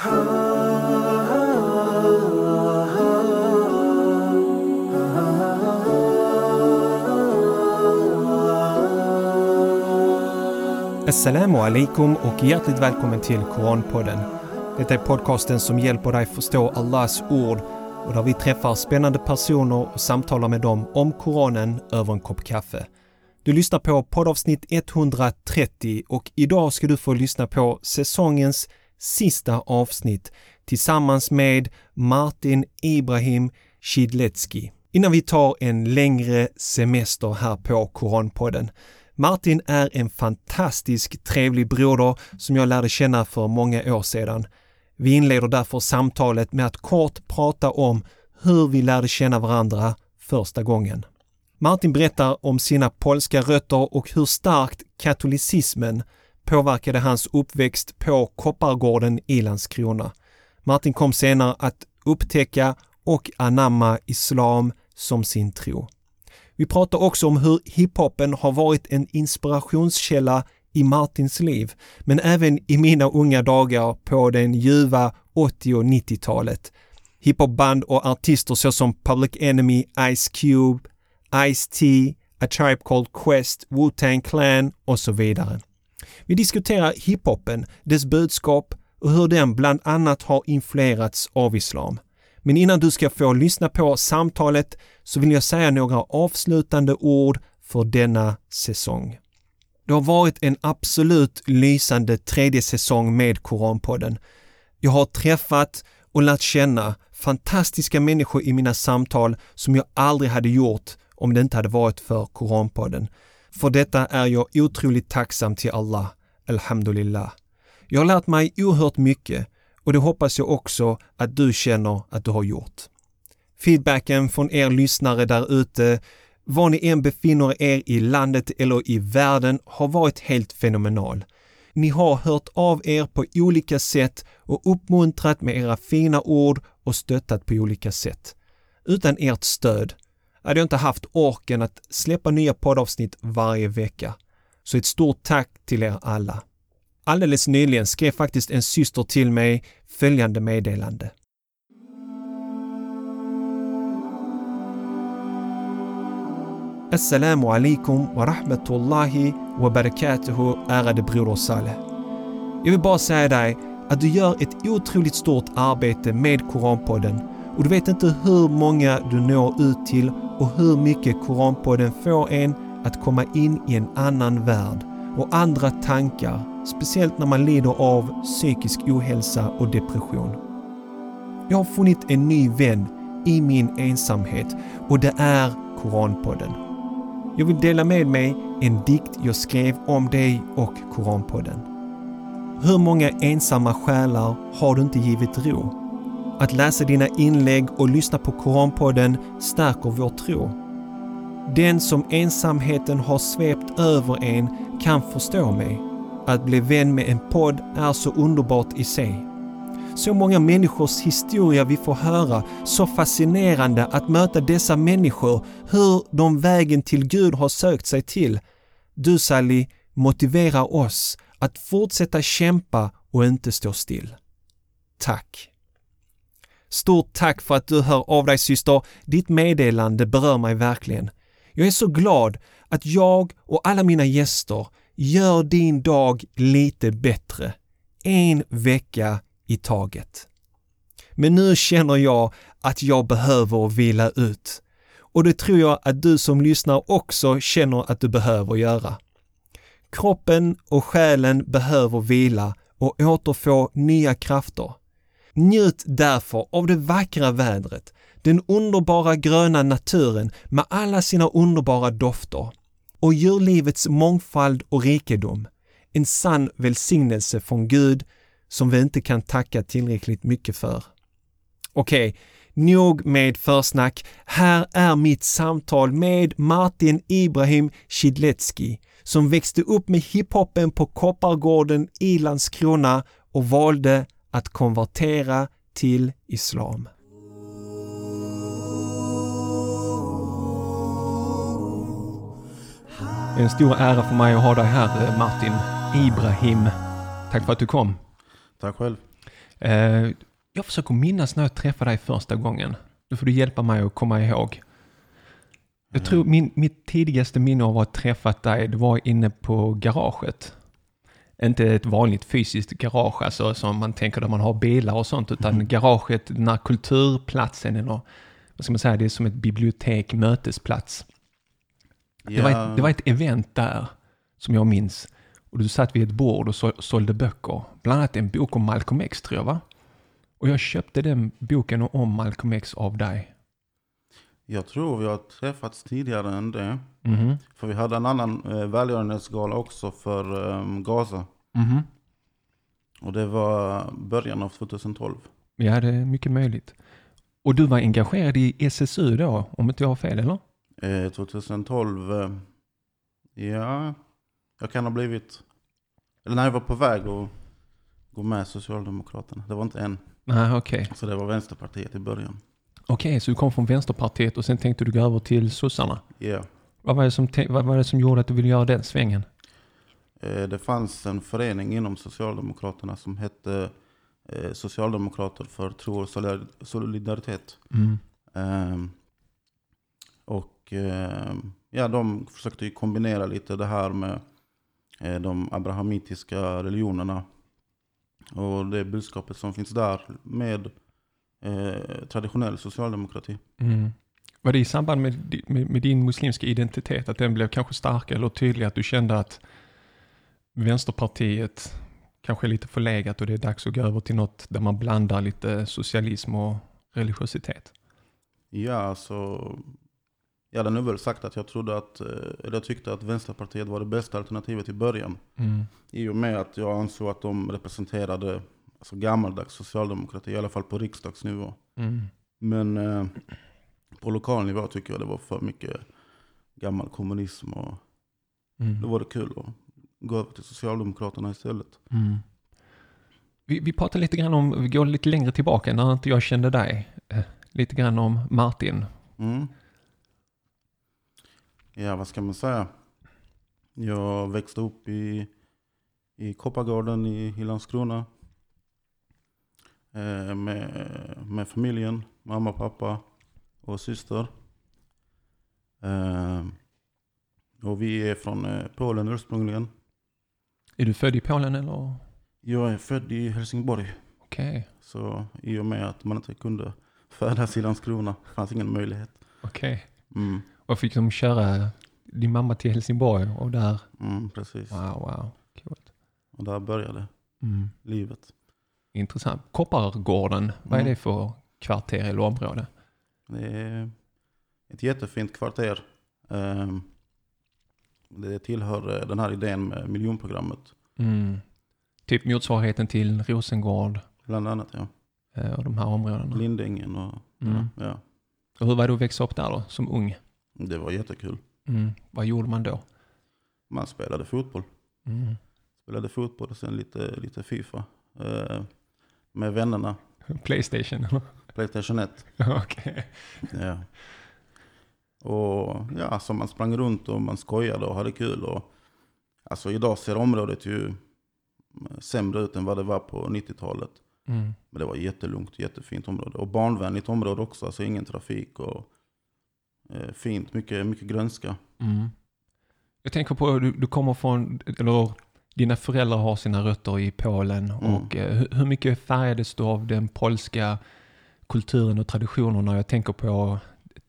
Assalamu alaikum och hjärtligt välkommen till Koranpodden. Detta är podcasten som hjälper dig förstå Allahs ord och där vi träffar spännande personer och samtalar med dem om Koranen över en kopp kaffe. Du lyssnar på poddavsnitt 130 och idag ska du få lyssna på säsongens sista avsnitt tillsammans med Martin Ibrahim Shidletski. Innan vi tar en längre semester här på Koranpodden. Martin är en fantastisk trevlig broder som jag lärde känna för många år sedan. Vi inleder därför samtalet med att kort prata om hur vi lärde känna varandra första gången. Martin berättar om sina polska rötter och hur starkt katolicismen påverkade hans uppväxt på Koppargården i Landskrona. Martin kom senare att upptäcka och anamma islam som sin tro. Vi pratar också om hur hiphopen har varit en inspirationskälla i Martins liv, men även i mina unga dagar på den ljuva 80 och 90-talet. Hiphopband och artister såsom Public Enemy, Ice Cube, Ice-T, A Tribe Called Quest, Wu-Tang Clan och så vidare. Vi diskuterar hiphopen, dess budskap och hur den bland annat har influerats av islam. Men innan du ska få lyssna på samtalet så vill jag säga några avslutande ord för denna säsong. Det har varit en absolut lysande tredje säsong med Koranpodden. Jag har träffat och lärt känna fantastiska människor i mina samtal som jag aldrig hade gjort om det inte hade varit för Koranpodden. För detta är jag otroligt tacksam till Allah. Alhamdulillah. Jag har lärt mig oerhört mycket och det hoppas jag också att du känner att du har gjort. Feedbacken från er lyssnare där ute, var ni än befinner er i landet eller i världen, har varit helt fenomenal. Ni har hört av er på olika sätt och uppmuntrat med era fina ord och stöttat på olika sätt. Utan ert stöd hade jag inte haft orken att släppa nya poddavsnitt varje vecka. Så ett stort tack till er alla. Alldeles nyligen skrev faktiskt en syster till mig följande meddelande. Assalamu alaikum wa rahmatullahi wa barakatuhu ärade broder Saleh. Jag vill bara säga dig att du gör ett otroligt stort arbete med Koranpodden och du vet inte hur många du når ut till och hur mycket Koranpodden får en att komma in i en annan värld och andra tankar, speciellt när man lider av psykisk ohälsa och depression. Jag har funnit en ny vän i min ensamhet och det är Koranpodden. Jag vill dela med mig en dikt jag skrev om dig och Koranpodden. Hur många ensamma själar har du inte givit ro? Att läsa dina inlägg och lyssna på Koranpodden stärker vår tro. Den som ensamheten har svept över en kan förstå mig. Att bli vän med en podd är så underbart i sig. Så många människors historia vi får höra, så fascinerande att möta dessa människor, hur de vägen till Gud har sökt sig till. Du Sally motiverar oss att fortsätta kämpa och inte stå still. Tack! Stort tack för att du hör av dig syster. Ditt meddelande berör mig verkligen. Jag är så glad att jag och alla mina gäster gör din dag lite bättre. En vecka i taget. Men nu känner jag att jag behöver vila ut. Och det tror jag att du som lyssnar också känner att du behöver göra. Kroppen och själen behöver vila och återfå nya krafter. Njut därför av det vackra vädret, den underbara gröna naturen med alla sina underbara dofter och djurlivets mångfald och rikedom. En sann välsignelse från Gud som vi inte kan tacka tillräckligt mycket för. Okej, okay, nog med försnack. Här är mitt samtal med Martin Ibrahim Shidletski som växte upp med hiphopen på Koppargården i Landskrona och valde att konvertera till islam. Det är en stor ära för mig att ha dig här Martin Ibrahim. Tack för att du kom. Tack själv. Eh, jag försöker minnas när jag träffade dig första gången. Nu får du hjälpa mig att komma ihåg. Jag tror min, mitt tidigaste minne av att ha träffat dig, det var inne på garaget. Inte ett vanligt fysiskt garage, alltså som man tänker där man har bilar och sånt, utan Mhm. garaget, den här kulturplatsen, eller vad ska man säga, det är som ett bibliotek, mötesplats. Det, var ett, det var ett event där, som jag minns. Och du satt vid ett bord och så, sålde böcker. Bland annat en bok om Malcolm X, tror jag, va? Och jag köpte den boken om Malcolm X av dig. Jag tror vi har träffats tidigare än det. Mhm. För vi hade en annan eh, välgörenhetsgala också för eh, Gaza. Mhm. Och det var början av 2012. Ja, det är mycket möjligt. Och du var engagerad i SSU då, om inte jag har fel, eller? Eh, 2012, eh, ja, jag kan ha blivit, eller när jag var på väg att gå med Socialdemokraterna. Det var inte än, Nej, okej. så det var Vänsterpartiet i början. Okej, så du kom från Vänsterpartiet och sen tänkte du gå över till sossarna. Ja. Vad var, det som, vad var det som gjorde att du ville göra den svängen? Eh, det fanns en förening inom Socialdemokraterna som hette eh, Socialdemokrater för tro och solidar- solidaritet. Mm. Ehm, och ehm, ja, de försökte kombinera lite det här med eh, de abrahamitiska religionerna och det budskapet som finns där med eh, traditionell socialdemokrati. Mm. Var det i samband med, med, med din muslimska identitet, att den blev kanske starkare eller tydlig, att du kände att Vänsterpartiet kanske är lite förlegat och det är dags att gå över till något där man blandar lite socialism och religiositet? Ja, alltså, jag hade nu väl sagt att jag trodde att, eh, eller jag tyckte att Vänsterpartiet var det bästa alternativet i början. Mm. I och med att jag ansåg att de representerade alltså gammaldags socialdemokrati, i alla fall på riksdagsnivå. Mm. Men eh, på lokal nivå tycker jag det var för mycket gammal kommunism och Mm. då var det kul att gå över till Socialdemokraterna istället. Mm. Vi, vi pratar lite grann om, vi går lite längre tillbaka när inte jag kände dig. Eh, lite grann om Martin. Mm. Ja, vad ska man säga? Jag växte upp i, i Koppargården i, i Landskrona. Eh, med, med familjen, mamma, pappa och syster. Eh, och vi är från eh, Polen ursprungligen. Är du född i Polen eller? Jag är född i Helsingborg. Okej, Så i och med att man inte kunde födas i Landskrona fanns ingen möjlighet. okej. Mm, Och fick de köra din mamma till Helsingborg och där, mm, precis. wow, wow, coolt. Och där började Mm. livet. Intressant. Koppargården, vad är Mm. det för kvarter eller område? Det är ett jättefint kvarter. Ehm, Det tillhör eh, den här idén med miljonprogrammet. Mm. Typ motsvarigheten till Rosengård Bland annat ja. eh, och de här områdena. Lindängen och Mm. ja. Och hur var det att växa upp där då, som ung? Det var jättekul. Mm. Vad gjorde man då? Man spelade fotboll. Mm. Spelade fotboll och sen lite, lite Fifa. Med vännerna. Playstation? Playstation 1. Okej. Ja. Och ja, så man sprang runt och man skojade och hade kul. Och, alltså idag ser området ju sämre ut än vad det var på 90-talet. Mm. Men det var jättelugnt, jättefint område. Och barnvänligt område också, alltså ingen trafik och eh, fint, mycket, mycket grönska. Mm. Jag tänker på, du, du kommer från, eller dina föräldrar har sina rötter i Polen Mm. och eh, hur- mycket färgades du av den polska kulturen och traditionerna? Jag tänker på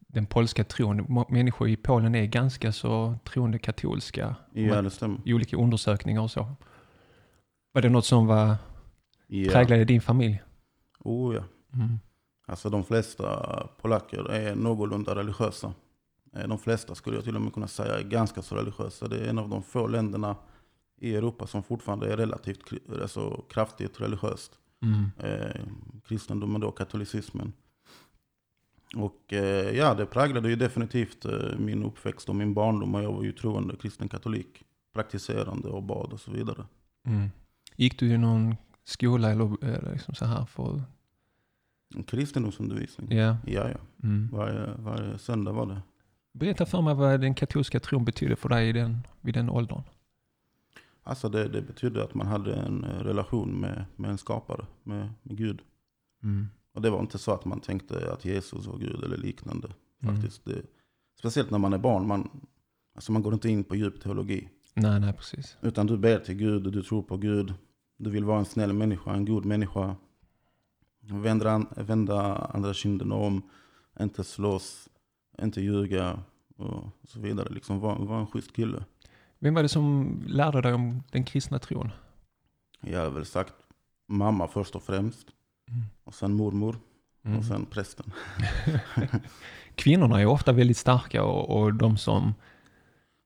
den polska tron. Människor i Polen är ganska så troende katolska Ja, det stämmer. i olika undersökningar och så. Var det något som var, Ja. präglade din familj? Oh, ja. Mm. Alltså de flesta polacker är någorlunda religiösa. Eh, De flesta skulle jag till och med kunna säga är ganska så religiösa. Det är en av de få länderna i Europa som fortfarande är relativt alltså, kraftigt religiöst. Mm. Eh, kristendomen då, katolicismen. Och eh, ja, det präglade ju definitivt eh, min uppväxt och min barndom. Och jag var ju troende kristen katolik. Praktiserande och bad och så vidare. Mm. Gick du i någon skola eller, eller liksom så här för, En kristendomsundervisning. ja. Ja, ja. Mm. Varje, varje söndag var det. Berätta för mig vad den katolska tron betyder för dig i den, vid den åldern. Alltså det, det betydde att man hade en eh, relation med, med en skapare, med, med Gud. Mm. Och det var inte så att man tänkte att Jesus var Gud eller liknande. Mm. Faktiskt. Det, speciellt när man är barn, man, alltså man går inte in på djup teologi. Nej, nej, precis. Utan du ber till Gud du tror på Gud. Du vill vara en snäll människa, en god människa. Vända, vända andra kinden om, inte slåss, inte ljuga och så vidare. Liksom var, var en schysst kille. Vem var det som lärde dig om den kristna tron? Jag hade väl sagt mamma först och främst. Mm. Och sen mormor. Mm. Och sen prästen. Kvinnorna är ofta väldigt starka och, och de som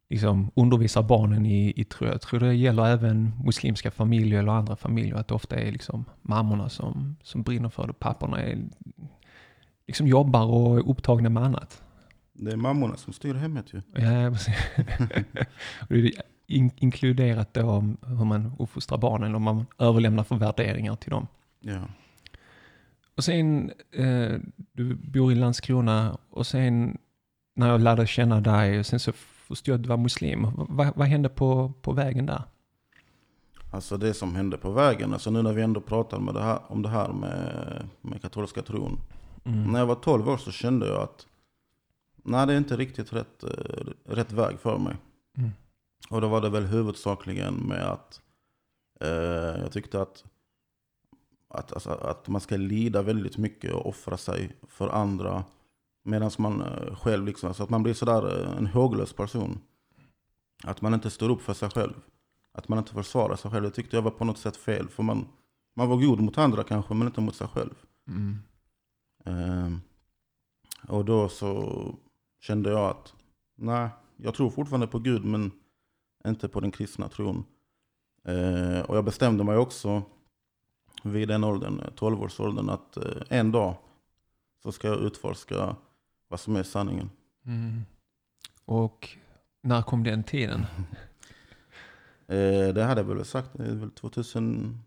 liksom undervisar barnen i, i tro. Jag tror det gäller även muslimska familjer eller andra familjer. Att det ofta är liksom mammorna som, som brinner för det. Papporna är, liksom jobbar och är upptagna med annat. Det är mammorna som styr hemmet ju. Ja, precis. In, inkluderat då hur man uppfostrar barnen och man överlämnar för värderingar till dem. Ja. Och sen, eh, du bor i Landskrona och sen när jag lärde känna dig och sen så förstod jag att du var muslim. Vad, vad hände på, på vägen där? Alltså det som hände på vägen, alltså nu när vi ändå pratar med det här, om det här med, med katolska tron. Mm. När jag var 12 år så kände jag att nej, det är inte riktigt rätt, eh, rätt väg för mig. Mm. Och då var det väl huvudsakligen med att eh, jag tyckte att, att, alltså, att man ska lida väldigt mycket och offra sig för andra. Medan man eh, själv, liksom, alltså att man blir sådär eh, en håglös person. Att man inte står upp för sig själv. Att man inte försvarar sig själv. Det tyckte jag var på något sätt fel. För man, man var god mot andra kanske, men inte mot sig själv. Mm. Ehm, och då så kände jag att nej, jag tror fortfarande på Gud men inte på den kristna tron. Ehm, och jag bestämde mig också vid den åldern, 12-årsåldern, att eh, en dag så ska jag utforska vad som är sanningen. Mm. Och när kom den tiden? Eh, det hade jag väl sagt, det är väl 2000,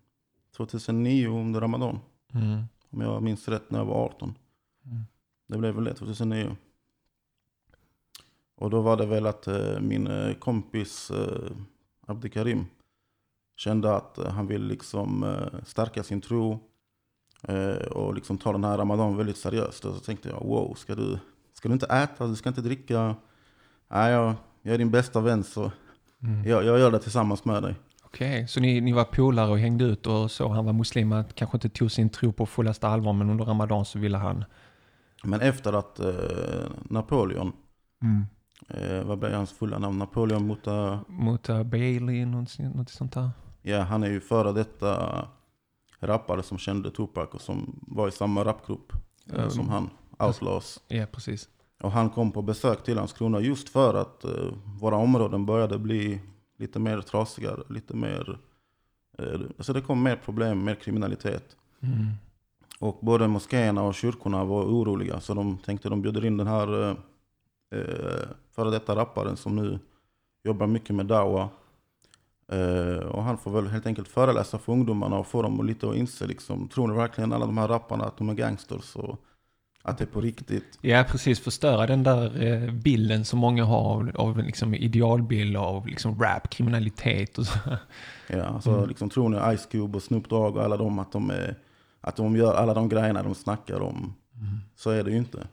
2009 under Ramadan. Mm. Om jag minns rätt när jag var 18. Mm. Det blev väl det 2009. Och då var det väl att eh, min eh, kompis eh, Abdikarim kände att han ville liksom stärka sin tro och liksom ta den här Ramadan väldigt seriöst. Och så tänkte jag, wow, ska du, ska du inte äta, du ska inte dricka? Nej, jag, jag är din bästa vän så Mm. jag, jag gör det tillsammans med dig. Okej, så ni, ni var polare och hängde ut och så han var muslim, att kanske inte tog sin tro på fullaste allvar, men under Ramadan så ville han... Men efter att Napoleon, Mm. Eh, vad blev hans fulla namn? Napoleon Mota... Mot uh, Bailey, något, något sånt där. Ja, han är ju före detta rappare som kände Tupac och som var i samma rapgrupp eh, Mm. som han, Outlaws. Ja, precis. Och han kom på besök till Landskrona just för att eh, våra områden började bli lite mer trasiga, lite mer... Eh, alltså det kom mer problem, mer kriminalitet. Mm. Och både moskéerna och kyrkorna var oroliga så de tänkte de bjuder in den här eh, före detta rapparen som nu jobbar mycket med dawa. Eh, och han får väl helt enkelt föreläsa för ungdomarna och få dem lite att inse liksom, tror ni verkligen alla de här rapparna att de är gangsters och att det är på riktigt? Ja, precis. Förstöra den där eh, bilden som många har av, av liksom idealbild av liksom rap, kriminalitet och så. Ja, alltså, Mm. liksom, tror ni Ice Cube och Snoop Dogg och alla de att de, är, att de gör alla de grejerna de snackar om? Så är det ju inte.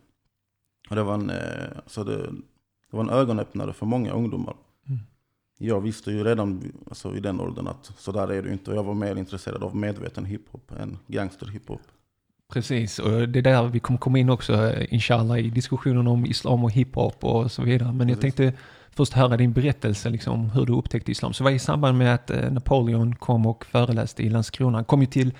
Och det var en, eh, så det, det var en ögonöppnare för många ungdomar. Mm. Jag visste ju redan alltså, i den åldern att så där är det inte. Och jag var mer intresserad av medveten hiphop än gangsterhiphop. Precis, och det är där vi kommer komma in också, eh, inshallah, i diskussionen om islam och hiphop och så vidare. Men jag tänkte först höra din berättelse, liksom, hur du upptäckte islam. Så var i samband med att eh, Napoleon kom och föreläste i Landskrona. Han kom ju till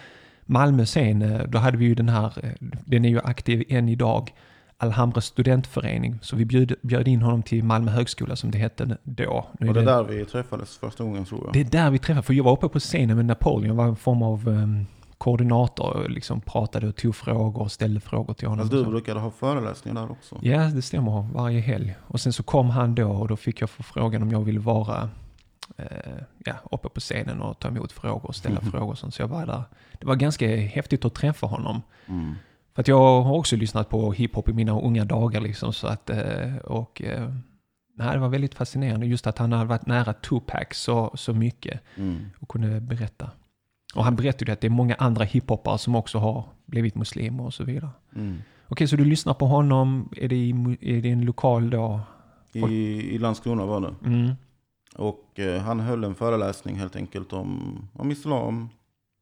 Malmö sen, då hade vi ju den här, den är ju aktiv än idag, Alhambra studentförening. Så vi bjöd, bjöd in honom till Malmö högskola som det hette då. Nu Och det är där vi träffades första gången tror jag. det är där vi träffade, för jag var uppe på scenen med Napoleon, var en form av um, koordinator, och liksom pratade och tog frågor och ställde frågor till honom. Alltså, du brukade ha föreläsningar där också. Ja, det stämmer. Varje helg. Och sen så kom han då och då fick jag få frågan om jag ville vara eh, ja, uppe på scenen och ta emot frågor och ställa Mhm. frågor. och sånt. Så jag var där. Det var ganska häftigt att träffa honom. Mm. För att jag har också lyssnat på hiphop i mina unga dagar liksom. Så att, eh, och eh, Nej, det var väldigt fascinerande just att han hade varit nära Tupac så, så mycket Mm. och kunde berätta. Och han berättade att det är många andra hiphoppare som också har blivit muslimer och så vidare. Mm. Okej, så du lyssnar på honom, är det i, är det en lokal då? I, I Landskrona var det. Mm. Och eh, han höll en föreläsning helt enkelt om, om islam.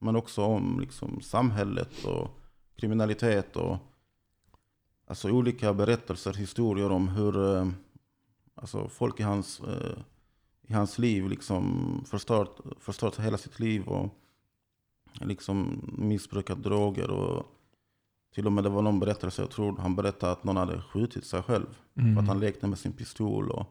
Men också om liksom, samhället och kriminalitet och alltså, olika berättelser, historier om hur eh, alltså, folk i hans, eh, i hans liv liksom förstört, förstört hela sitt liv och liksom missbrukat droger. Och till och med det var någon berättelse, jag tror han berättade att någon hade skjutit sig själv. Mm. För att han lekte med sin pistol. Och,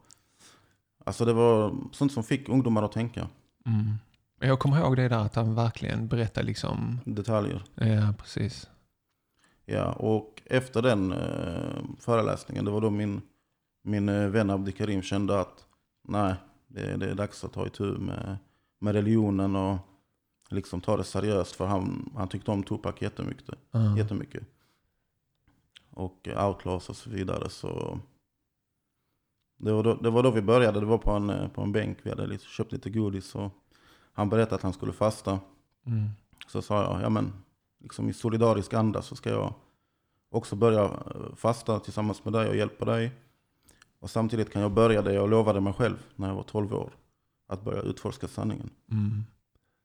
alltså det var sånt som fick ungdomar att tänka. Mm. Jag kommer ihåg det där att han verkligen berättade liksom, Detaljer. ja precis. Ja, och efter den eh, föreläsningen, det var då min, min eh, vän Abdi Karim kände att nej, det, det är dags att ta itu med, med religionen och liksom ta det seriöst. För han, han tyckte om Tupac jättemycket. Ja. jättemycket. Och eh, outlaws och så vidare. Så det var, då, det var då vi började. Det var på en, på en bänk. Vi hade lite, köpt lite godis. Och han berättade att han skulle fasta. Mm. Så sa jag, ja men liksom i solidarisk anda så ska jag också börja eh, fasta tillsammans med dig och hjälpa dig. Och samtidigt kan jag börja det jag lovade mig själv när jag var 12 år. Att börja utforska sanningen. Mm.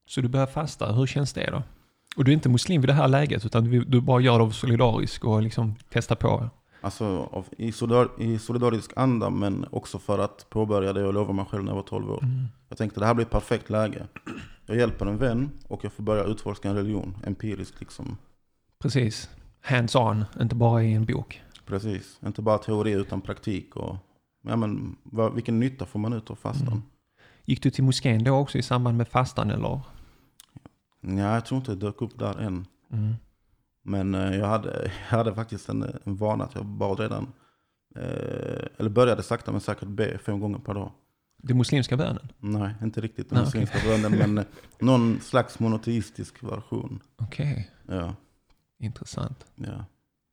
Så du börjar fasta, hur känns det då? Och du är inte muslim vid det här läget, utan du, du bara gör det av solidarisk och liksom testar på. Alltså av, i, solidar, i solidarisk anda men också för att påbörja det jag lovade mig själv när jag var 12 år. Mm. Jag tänkte det här blir ett perfekt läge. Jag hjälper en vän och jag får börja utforska en religion empiriskt liksom. Precis. Hands-on, inte bara i en bok. Precis, inte bara teori utan praktik och ja, men, vad, vilken nytta får man ut av fastan? Mm. Gick du till moskén då också i samband med fastan eller? Ja, jag tror inte det dök upp där än. Mm. Men eh, jag hade, jag hade faktiskt en, en vana att jag bad redan, eh, eller började sakta men säkert be fem gånger per dag. Den muslimska bönen? Nej, inte riktigt den Nej, muslimska bönen, men eh, någon slags monoteistisk version. Okej, Ja, intressant. ja.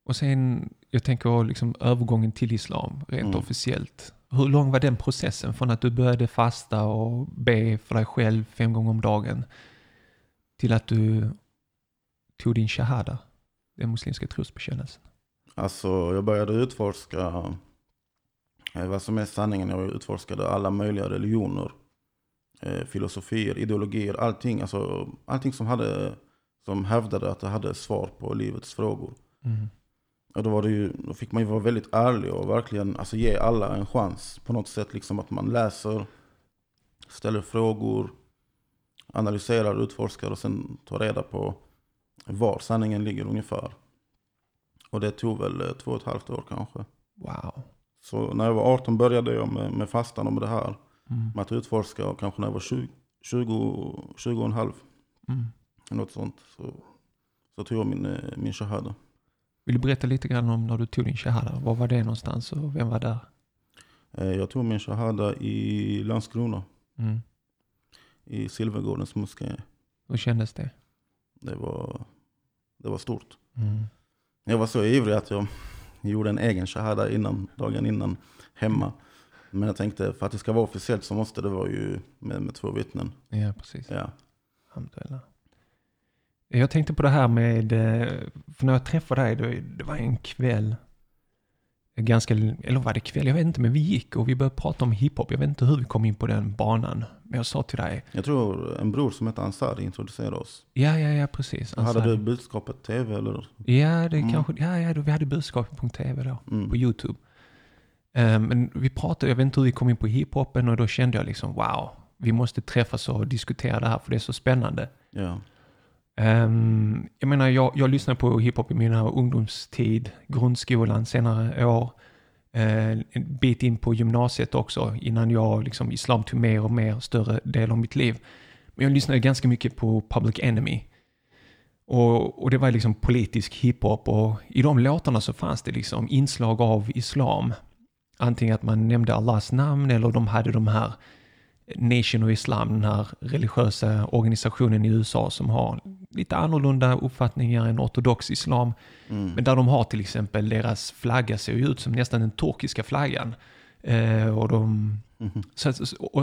Och sen, jag tänker liksom övergången till islam, rent Mm. officiellt. Hur lång var den processen från att du började fasta och be för dig själv fem gånger om dagen till att du tog din shahada, den muslimska trosbekännelsen? Alltså, jag började utforska vad som är sanningen. Jag utforskade alla möjliga religioner, eh, filosofier, ideologier, allting. Alltså, allting som, hade, som hävdade att det hade svar på livets frågor. Mm. Och då, var det ju, då fick man ju vara väldigt ärlig och verkligen alltså, ge alla en chans. På något sätt liksom att man läser, ställer frågor, analyserar, utforskar och sen tar reda på var sanningen ligger ungefär. Och det tog väl eh, två och ett halvt år kanske. Wow. Så när jag var 18 började jag med, med fastan och med det här. Mm. Med att utforska och kanske när jag var 20, 20, 20 och en halv. Mm. Något sånt. Så, så tog jag min, eh, min shahada. Vill du berätta lite grann om när du tog din shahada? Var var det någonstans och vem var där? Eh, Jag tog min shahada i Landskrona. Mm. I Silvergårdens moské. Hur kändes det? Det var, det var stort. Mm. Jag var så ivrig att jag gjorde en egen shahada innan, dagen innan hemma. Men jag tänkte för att det ska vara officiellt så måste det vara ju med, med två vittnen. Ja, precis. Ja. Alhamdulillah. Jag tänkte på det här med, eh, för när jag träffade dig, det var en kväll, ganska, eller var det kväll, jag vet inte, men vi gick och vi började prata om hiphop. Jag vet inte hur vi kom in på den banan. Men jag sa till dig, Jag tror en bror som heter Ansari introducerade oss. ja, ja, ja, precis. Hade Ansari. du budskapet tv eller? Ja, det Mm. kanske, ja, ja, vi hade budskapet.tv då, Mm. på YouTube. Eh, men vi pratade, jag vet inte hur vi kom in på hiphopen och då kände jag liksom, wow, vi måste träffas och diskutera det här för det är så spännande. Ja. Um, jag menar, jag, jag lyssnade på hiphop i mina ungdomstid, grundskolan, senare år. uh, en bit in på gymnasiet också, innan jag, liksom, islam tog mer och mer större del av mitt liv. Men jag lyssnade ganska mycket på Public Enemy. Och, och det var liksom politisk hiphop och i de låtarna så fanns det liksom inslag av islam. Antingen att man nämnde Allahs namn eller de hade de här Nation of Islam, den här religiösa organisationen i USA som har lite annorlunda uppfattningar än ortodox islam. Mm. Men där de har till exempel, deras flagga ser ju ut som nästan den turkiska flaggan. Eh, och, de, Mhm. så,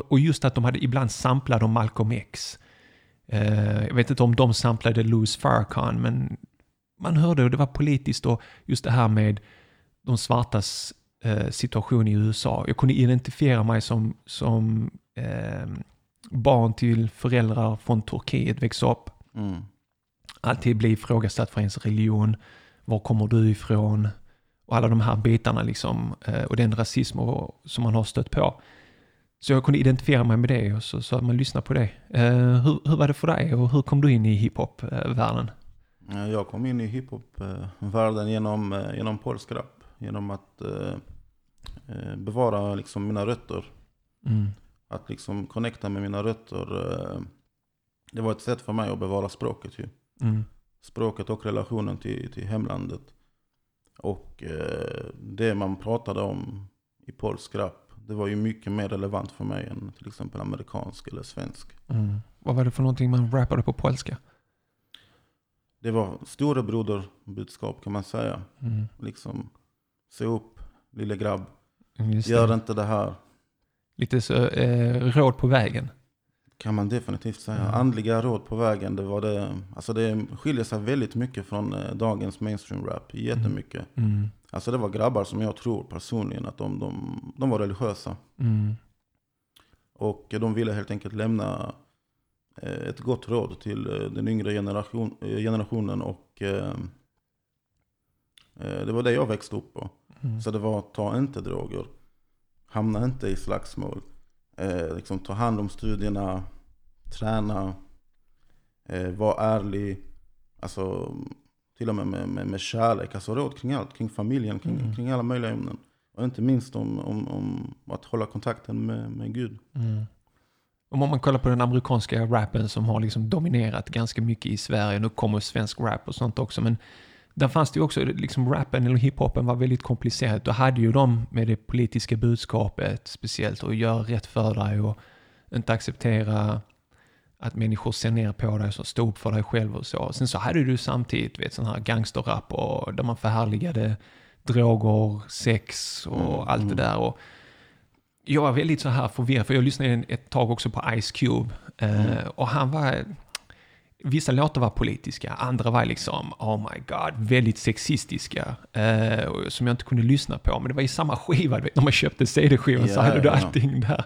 och just att de hade ibland samplade om Malcolm X. Eh, jag vet inte om de samplade Louis Farrakhan, men man hörde och det var politiskt och just det här med de svartas eh, situation i USA. Jag kunde identifiera mig som, som eh, barn till föräldrar från Turkiet, växa upp Mm. alltid bli ifrågasatt för ens religion. Var kommer du ifrån? Och alla de här bitarna liksom. eh, Och den rasism och, som man har stött på. Så jag kunde identifiera mig med det och så, så att man lyssnar på det. Eh, hur, hur var det för dig och hur kom du in i hiphop-världen? Jag kom in i hiphop-världen genom, eh, genom polsk rap. Genom att eh, eh, bevara liksom mina rötter. Mm. Att liksom connecta med mina rötter. eh, Det var ett sätt för mig att bevara språket ju. Mm. Språket och relationen till, till hemlandet. Och eh, det man pratade om i polsk rap. Det var ju mycket mer relevant för mig än till exempel amerikansk eller svensk. Mm. Vad var det för någonting man rappade på polska? Det var storebroder-budskap kan man säga. Mm. Liksom, se upp lille grabb. Gör inte det här. Lite så, eh, råd på vägen. Kan man definitivt säga. Mm. Andliga råd på vägen. Det, var det, alltså det skiljer sig väldigt mycket från eh, dagens mainstream rap. Jättemycket. Mm. Alltså det var grabbar som jag tror personligen att de, de, de var religiösa. Mm. Och de ville helt enkelt lämna eh, ett gott råd till eh, den yngre generation, generationen. Och eh, det var det jag växte upp på. Mm. Så det var ta inte droger. Hamna inte i slagsmål. Eh, liksom, ta hand om studierna. Träna. Eh, var ärlig. Alltså till och med med, med, med kärlek. Alltså råd kring allt. Kring familjen. Kring, Mm. kring alla möjliga ämnen. Och inte minst om, om, om att hålla kontakten med, med Gud. Mm. Om man kollar på den amerikanska rappen som har liksom dominerat ganska mycket i Sverige, nu kommer svensk rap och sånt också, men där fanns det ju också, liksom rappen eller hiphopen var väldigt komplicerat. Då hade ju de med det politiska budskapet speciellt och göra rätt för dig och inte acceptera att människor ser ner på dig och stå upp för dig själv och så. Sen så hade du samtidigt vet, sån här gangsterrap och där man förhärligade droger, sex och Mm, allt det mm. där. Och jag var väldigt så här förvirrad, för jag lyssnade ett tag också på Ice Cube. Eh, Mm. Och han var... Vissa låtar var politiska, andra var liksom, oh my god, väldigt sexistiska. Eh, som jag inte kunde lyssna på. Men det var i samma skiva, du vet, när man köpte CD-skivan så Ja, hade du ja. allting där.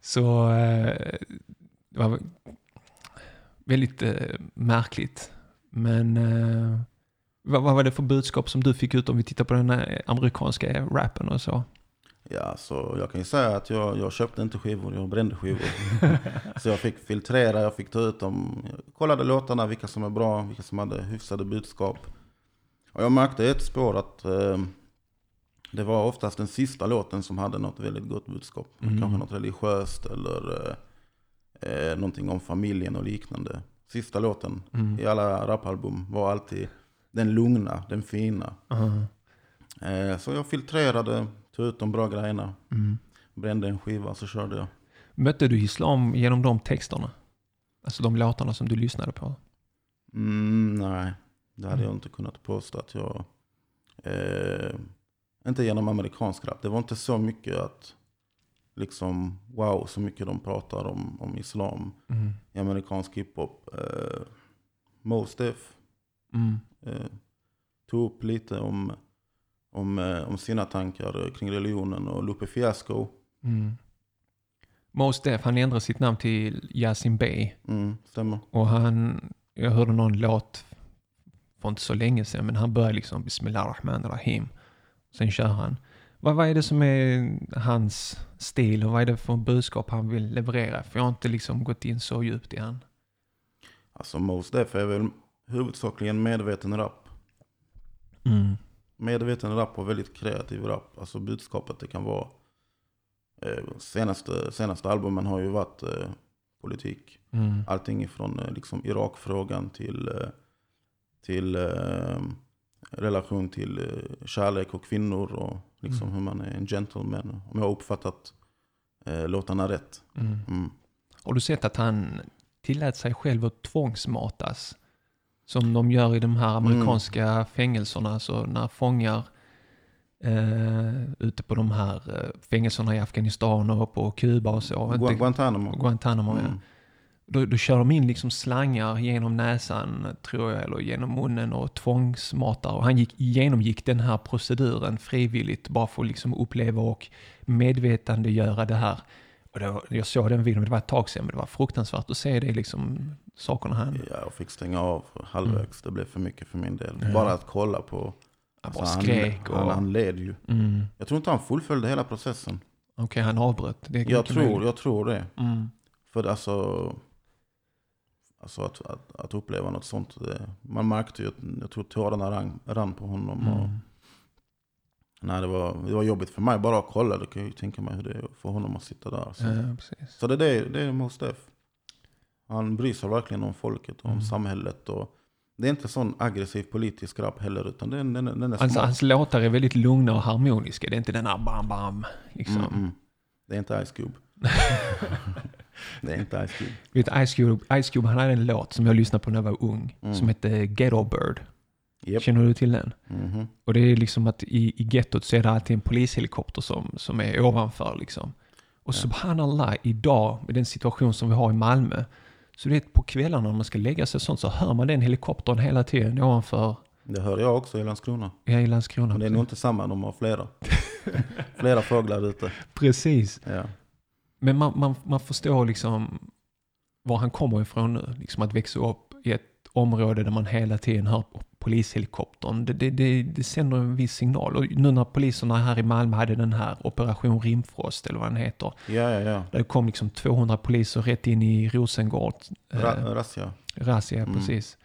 Så eh, det var väldigt eh, märkligt. Men eh, vad, vad var det för budskap som du fick ut om vi tittar på den amerikanska rappen och så? Ja, så jag kan ju säga att jag, jag köpte inte skivor, jag brände skivor. så jag fick filtrera, jag fick ta ut dem. Jag kollade låtarna, vilka som är bra, vilka som hade hyfsade budskap. Och jag märkte ett spår att eh, det var oftast den sista låten som hade något väldigt gott budskap. Mm. Kanske något religiöst eller eh, eh, någonting om familjen och liknande. Sista låten Mm. i alla rapalbum var alltid den lugna, den fina. Uh, Eh, så jag filtrerade, tog ut de bra grejerna. mm. Brände en skiva så körde jag. Mötte du islam genom de texterna? Alltså de låtarna som du lyssnade på? Mm, nej, det hade Mm. jag inte kunnat påstå att jag... Eh, inte genom amerikansk rap. Det var inte så mycket att... Liksom, wow, så mycket de pratar om, om islam Mm. i amerikansk hiphop. Eh, Mos Def Mm. eh, tog upp lite om, om, eh, om sina tankar kring religionen och Lupe Fiasco. Mm. Mos Def, han ändrade sitt namn till Yasin Bey. Mm, stämmer. Och han, jag hörde någon låt för inte så länge sedan, men han börjar liksom Bismillah Rahman Rahim. Sen kör han. Vad, vad är det som är hans stil och vad är det för budskap han vill leverera? För jag har inte liksom gått in så djupt i han. Alltså Mos Def är väl huvudsakligen medveten rap. Mm. Medveten rap och väldigt kreativ rap. Alltså budskapet det kan vara. Eh, senaste, senaste albumen har ju varit eh, politik. Mm. Allting ifrån eh, liksom Irakfrågan till, eh, till eh, relation till kärlek och kvinnor. Och liksom Mm. hur man är en gentleman. Om jag har uppfattat låtarna rätt. Mm. Mm. Har du sett att han tillät sig själv att tvångsmatas? Som de gör i de här amerikanska fängelserna, så när fångar eh, ute på de här eh, fängelserna i Afghanistan och på Kuba och så. Gu- Guantanamo. Guantanamo, ja. Mm. Då, då kör de in liksom slangar genom näsan, tror jag, eller genom munnen och tvångsmatar. Och han gick, genomgick den här proceduren frivilligt, bara för att liksom uppleva och medvetandegöra det här. Och var, jag såg den videon, det var ett tag sedan, men det var fruktansvärt att se det liksom, sakerna han... Ja, jag fick stänga av halvvägs. Det blev för mycket för min del. Bara att kolla på. Han Alltså, skrek han, han, och... han led ju. Mm. Jag tror inte han fullföljde hela processen. Okej, han avbröt. Det Jag tror, möjligt. jag tror det. Mm. För alltså, alltså att, att, att uppleva något sånt. Det, man märkte ju att jag tror tårarna rann, rann på honom. Och, Mm. nej, det, var, det var jobbigt för mig bara att kolla. Det kan ju tänka mig hur det är för honom att sitta där. Så, Ja, så det, är det, det är Mos Def. Han bryr sig verkligen om folket och om Mm. samhället. Och, det är inte sån aggressiv politisk rap heller, utan den, den, den är smart. hans låtar är väldigt lugna och harmoniska. Det är inte den här bam bam. Liksom. Mm, mm. Det är inte Ice Cube. det är inte Ice Cube. Vet, Ice, Cube, Ice Cube han hade en låt som jag lyssnade på när jag var ung. Mm. Som hette Ghetto Bird. Japp. Känner du till den? Mhm. Och det är liksom att i, i gettot så är det alltid en polishelikopter som, som är ovanför liksom. Och Ja. subhanallah, idag med den situation som vi har i Malmö. Så det är på kvällarna när man ska lägga sig och sånt så hör man den helikoptern hela tiden ovanför Det hör jag också i Landskrona. ja, i Landskrona. Men det är nog inte samma, de har flera. flera fåglar ute. Precis. Ja. Men man, man, man förstår liksom var han kommer ifrån nu. Liksom att växa upp i ett område där man hela tiden hör polishelikoptern. Det, det, det, det sänder en viss signal. Och nu när poliserna här i Malmö hade den här Operation Rimfrost, eller vad den heter. ja, ja, ja. Där det kom liksom 200 poliser rätt in i Rosengård. Eh, Ra- razzia. Razzia, Mm. precis.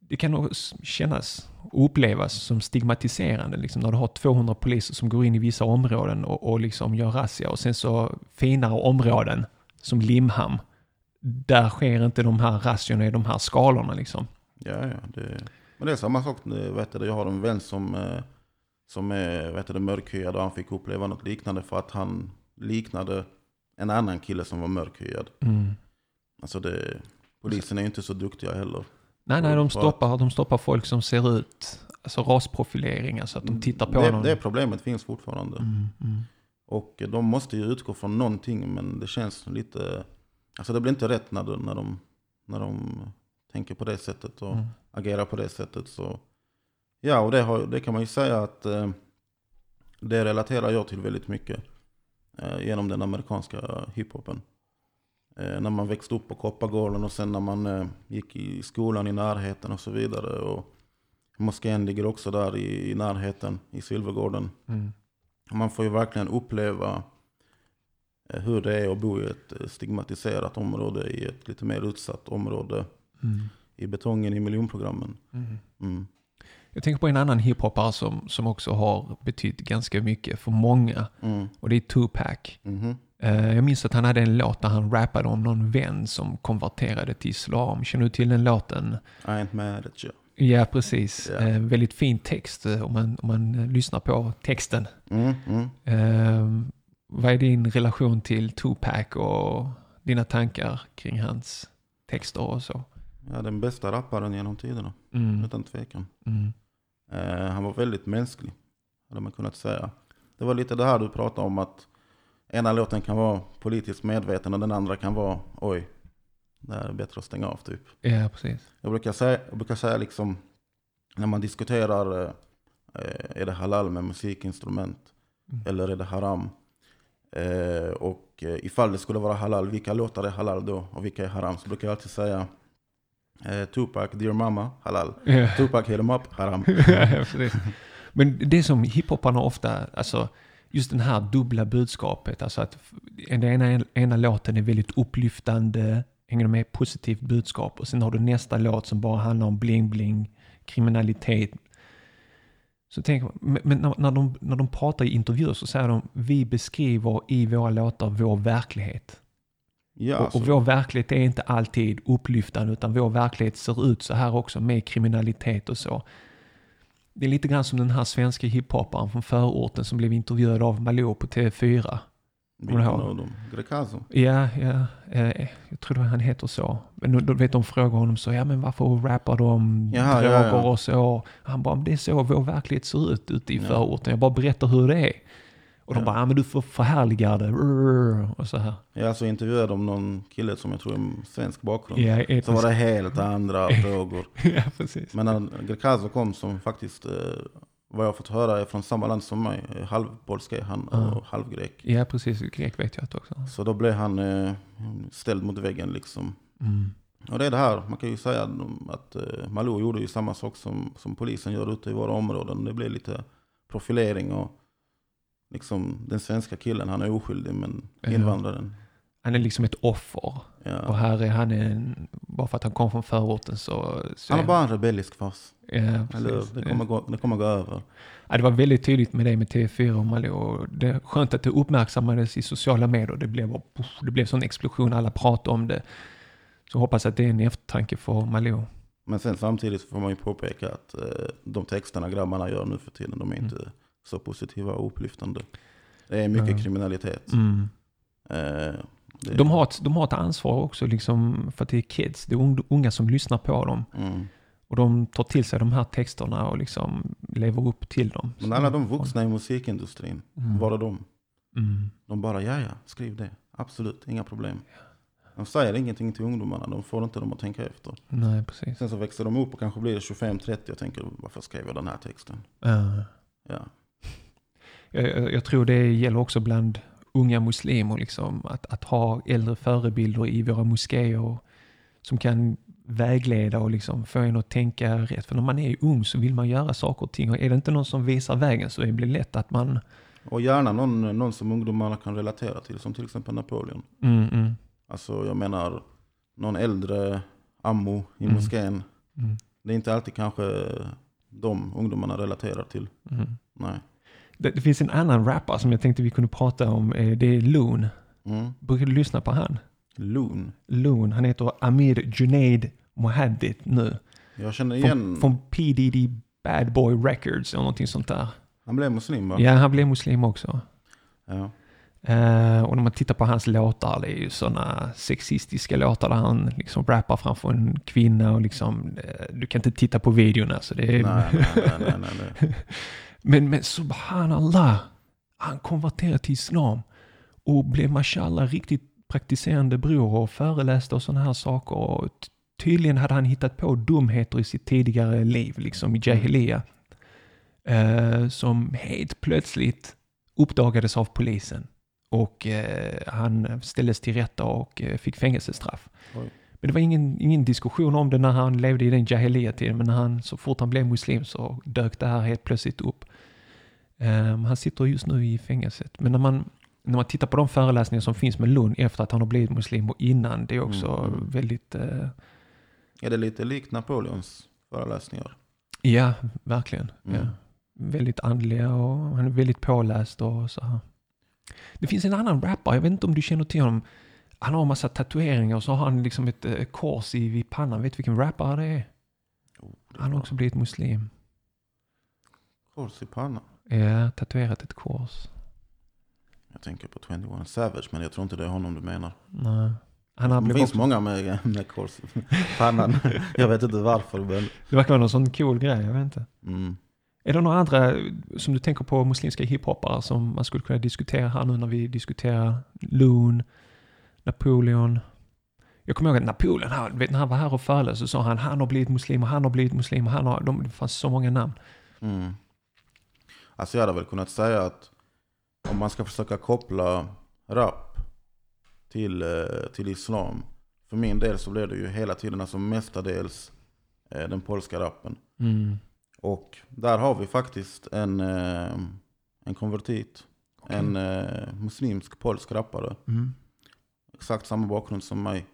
Det kan nog kännas och upplevas som stigmatiserande liksom, när du har 200 poliser som går in i vissa områden och, och liksom gör razzia och sen så finare områden som Limhamn. Där sker inte de här razziorna i de här skalorna liksom. Ja, ja. Det, men det är samma sak. Vet du, jag har en vän som, eh, som är vet du, mörkhyad och han fick uppleva något liknande för att han liknade en annan kille som var mörkhyad. Mm. Alltså det, polisen är ju inte så duktiga heller. Nej, nej, de stoppar, de stoppar folk som ser ut, alltså rasprofilering, alltså att de tittar på det, någon. det problemet finns fortfarande. Mm, mm. Och de måste ju utgå från någonting men det känns lite... Alltså det blir inte rätt när, de- när, de, när de tänker på det sättet och Mm. agerar på det sättet. Så. Ja, och det, har, det kan man ju säga att eh, det relaterar jag till väldigt mycket. Eh, genom den amerikanska hiphopen. Eh, när man växte upp på Koppargården och sen när man eh, gick i skolan i närheten och så vidare. Och moskén ligger också där i, i närheten i Silvergården. Mm. Man får ju verkligen uppleva hur det är att bo i ett eh, stigmatiserat område, i ett lite mer utsatt område, Mm. i betongen i miljonprogrammen. Mm. Mm. Jag tänker på en annan hiphopare som, som också har betytt ganska mycket för många. Mm. Och det är Tupac. Eh, jag minns att han hade en låt där han rappade om någon vän som konverterade till islam. Känner du till den låten? I ain't mad at you. Ja, precis. Eh, väldigt fin text eh, om man, om man eh, lyssnar på texten. Mm. Mm. Eh, vad är din relation till Tupac och dina tankar kring hans texter och så? Ja, den bästa rapparen genom tiderna, Mm. utan tvekan. Mm. Eh, han var väldigt mänsklig, hade man kunnat säga. Det var lite det här du pratade om, att ena låten kan vara politiskt medveten och den andra kan vara, oj, det här är bättre att stänga av typ. Ja, precis. Jag brukar säga, jag brukar säga liksom, när man diskuterar, eh, är det halal med musikinstrument Mm. eller är det haram? Eh, och eh, ifall det skulle vara halal, vilka låtar är halal då och vilka är haram? Så brukar jag alltid säga eh, Tupac, Dear Mama, halal. Ja. Tupac, Hit 'em Up, haram. Men det som hiphoparna ofta, alltså just den här dubbla budskapet, alltså att den ena, ena låten är väldigt upplyftande, hänger med positivt budskap och sen har du nästa låt som bara handlar om bling-bling, kriminalitet. Så tänk, men men när, när, de, när de pratar i intervjuer så säger de vi beskriver i våra låtar vår verklighet. Ja, och, alltså, och vår verklighet är inte alltid upplyftande utan vår verklighet ser ut så här också med kriminalitet och så. Det är lite grann som den här svenska hiphopparen från förorten som blev intervjuad av Malou på TV4. Vilken av dem? Grecaso? Ja, ja eh, jag tror det han heter så. Men då, vet de frågar honom så, ja men varför rappar du om Jaha, droger ja, ja. och så? Han bara, det är så vår verklighet ser ut ute i Ja. förorten. Jag bara berättar hur det är. Och de Ja. bara, ja men du får förhärliga det. Och så här. Jag så intervjuade de någon kille som jag tror är svensk bakgrund. Ja, Så var det helt andra frågor. ja, precis. Men när Grecaso kom som faktiskt, eh, vad jag har fått höra, är från samma land som mig. Halvpolska är han Ja. och halvgrek. Ja, precis. Grek vet jag också. Så då blev han eh, ställd mot väggen liksom. Mm. Och det är det här, man kan ju säga att eh, Malou gjorde ju samma sak som, som polisen gör ute i våra områden. Det blev lite profilering och liksom den svenska killen, han är oskyldig men invandraren. Han är liksom ett offer. Och här är han en, bara för att han kom från förorten så... så Han är har bara en rebellisk fas. Ja, precis. det kommer, gå, det kommer gå över. Ja, det var väldigt tydligt med det med TV4 och Malou. Och Det är skönt att det uppmärksammades i sociala medier. Det blev, puff, det blev sån explosion, alla pratade om det. Så hoppas att det är en eftertanke för Malou. Men sen samtidigt får man ju påpeka att eh, de texterna grabbarna gör nu för tiden, de är Mm. inte så positiva och upplyftande. Det är mycket Ja. kriminalitet. Mm. Eh, De, har ett, de har ett ansvar också liksom, för att det är kids, det är ung- unga som lyssnar på dem. Mm. Och de tar till sig de här texterna och liksom lever upp till dem. Men alla de vuxna i musikindustrin, Mm. var är de? Mm. De bara, ja ja, skriv det. Absolut, inga problem. De säger ingenting till ungdomarna, de får inte dem att tänka efter. Nej, precis. Sen så växer de upp och kanske blir 25-30 och tänker, varför skrev jag den här texten? Ja. Ja, jag- jag tror det gäller också bland unga muslimer, liksom, att, att ha äldre förebilder i våra moskéer som kan vägleda och liksom få en att tänka rätt. För när man är ung så vill man göra saker och ting och är det inte någon som visar vägen så det blir lätt att man... och gärna någon, någon som ungdomarna kan relatera till, som till exempel Napoleon. Mm, mm, Alltså jag menar, någon äldre ammo i Mm. moskén. mm, Det är inte alltid kanske de ungdomarna relaterar till. mm. Nej. Det, det finns en annan rappare som jag tänkte vi kunde prata om. eh, Det är Loon. Mm. Brukar du lyssna på han? Loon. Loon. Han heter Amir Junaid Mohaddith nu. Jag känner igen, Från, från PDD Bad Boy Records eller någonting sånt där. han blev muslim va? Ja, han blev muslim också. Ja. Eh, och när man tittar på hans låtar, det är ju sådana sexistiska låtar där han liksom rappar framför en kvinna och liksom, eh, du kan inte titta på videorna så det är... Nej, nej, nej, nej, nej. Men, men subhanallah, han konverterade till islam och blev mashallah riktigt praktiserande bror och föreläste och sådana här saker. Och tydligen hade han hittat på dumheter i sitt tidigare liv, liksom i jahiliya. Eh, som helt plötsligt uppdagades av polisen. Och eh, han ställdes till rätta och eh, fick fängelsestraff. Oj. Men det var ingen, ingen diskussion om det när han levde i den jahiliya-tiden. Men när han, så fort han blev muslim så dök det här helt plötsligt upp. Ehm, han sitter just nu i fängelset. Men när man, när man tittar på de föreläsningar som finns med Lund efter att han har blivit muslim och innan, det är också Mm, mm. väldigt... eh, Är det lite likt Napoleons föreläsningar? ja, verkligen. Mm. Ja. Väldigt andliga och han är väldigt påläst och så här. Det finns en annan rappare, jag vet inte om du känner till honom. Han har en massa tatueringar och så har han liksom ett eh, kors i vid pannan. Vet du vilken rappare det är? Oh, det Han har också blivit muslim. Kors i pannan. Ja, tatuerat ett kors. Jag tänker på 21 Savage, men jag tror inte det är honom du menar. Nej. Han har Det finns också, många med, med kors pannan. jag vet inte varför, men... det verkar vara någon sån cool grej, jag vet inte. Mm. Är det några andra som du tänker på muslimska hiphoppare som man skulle kunna diskutera här nu när vi diskuterar Loon, Napoleon? Jag kommer ihåg att Napoleon, han, vet, när han var här och föreläste så sa han han har blivit muslim och han har blivit muslim och han har, de, det fanns så många namn. Mm. Alltså jag hade väl kunnat säga att om man ska försöka koppla rap till, eh, till islam. För min del så blev det ju hela tiden, alltså mestadels eh, den polska rappen. Mm. Och där har vi faktiskt en, eh, en konvertit. Okej. En muslimsk polsk rappare. Mm. Exakt samma bakgrund som mig.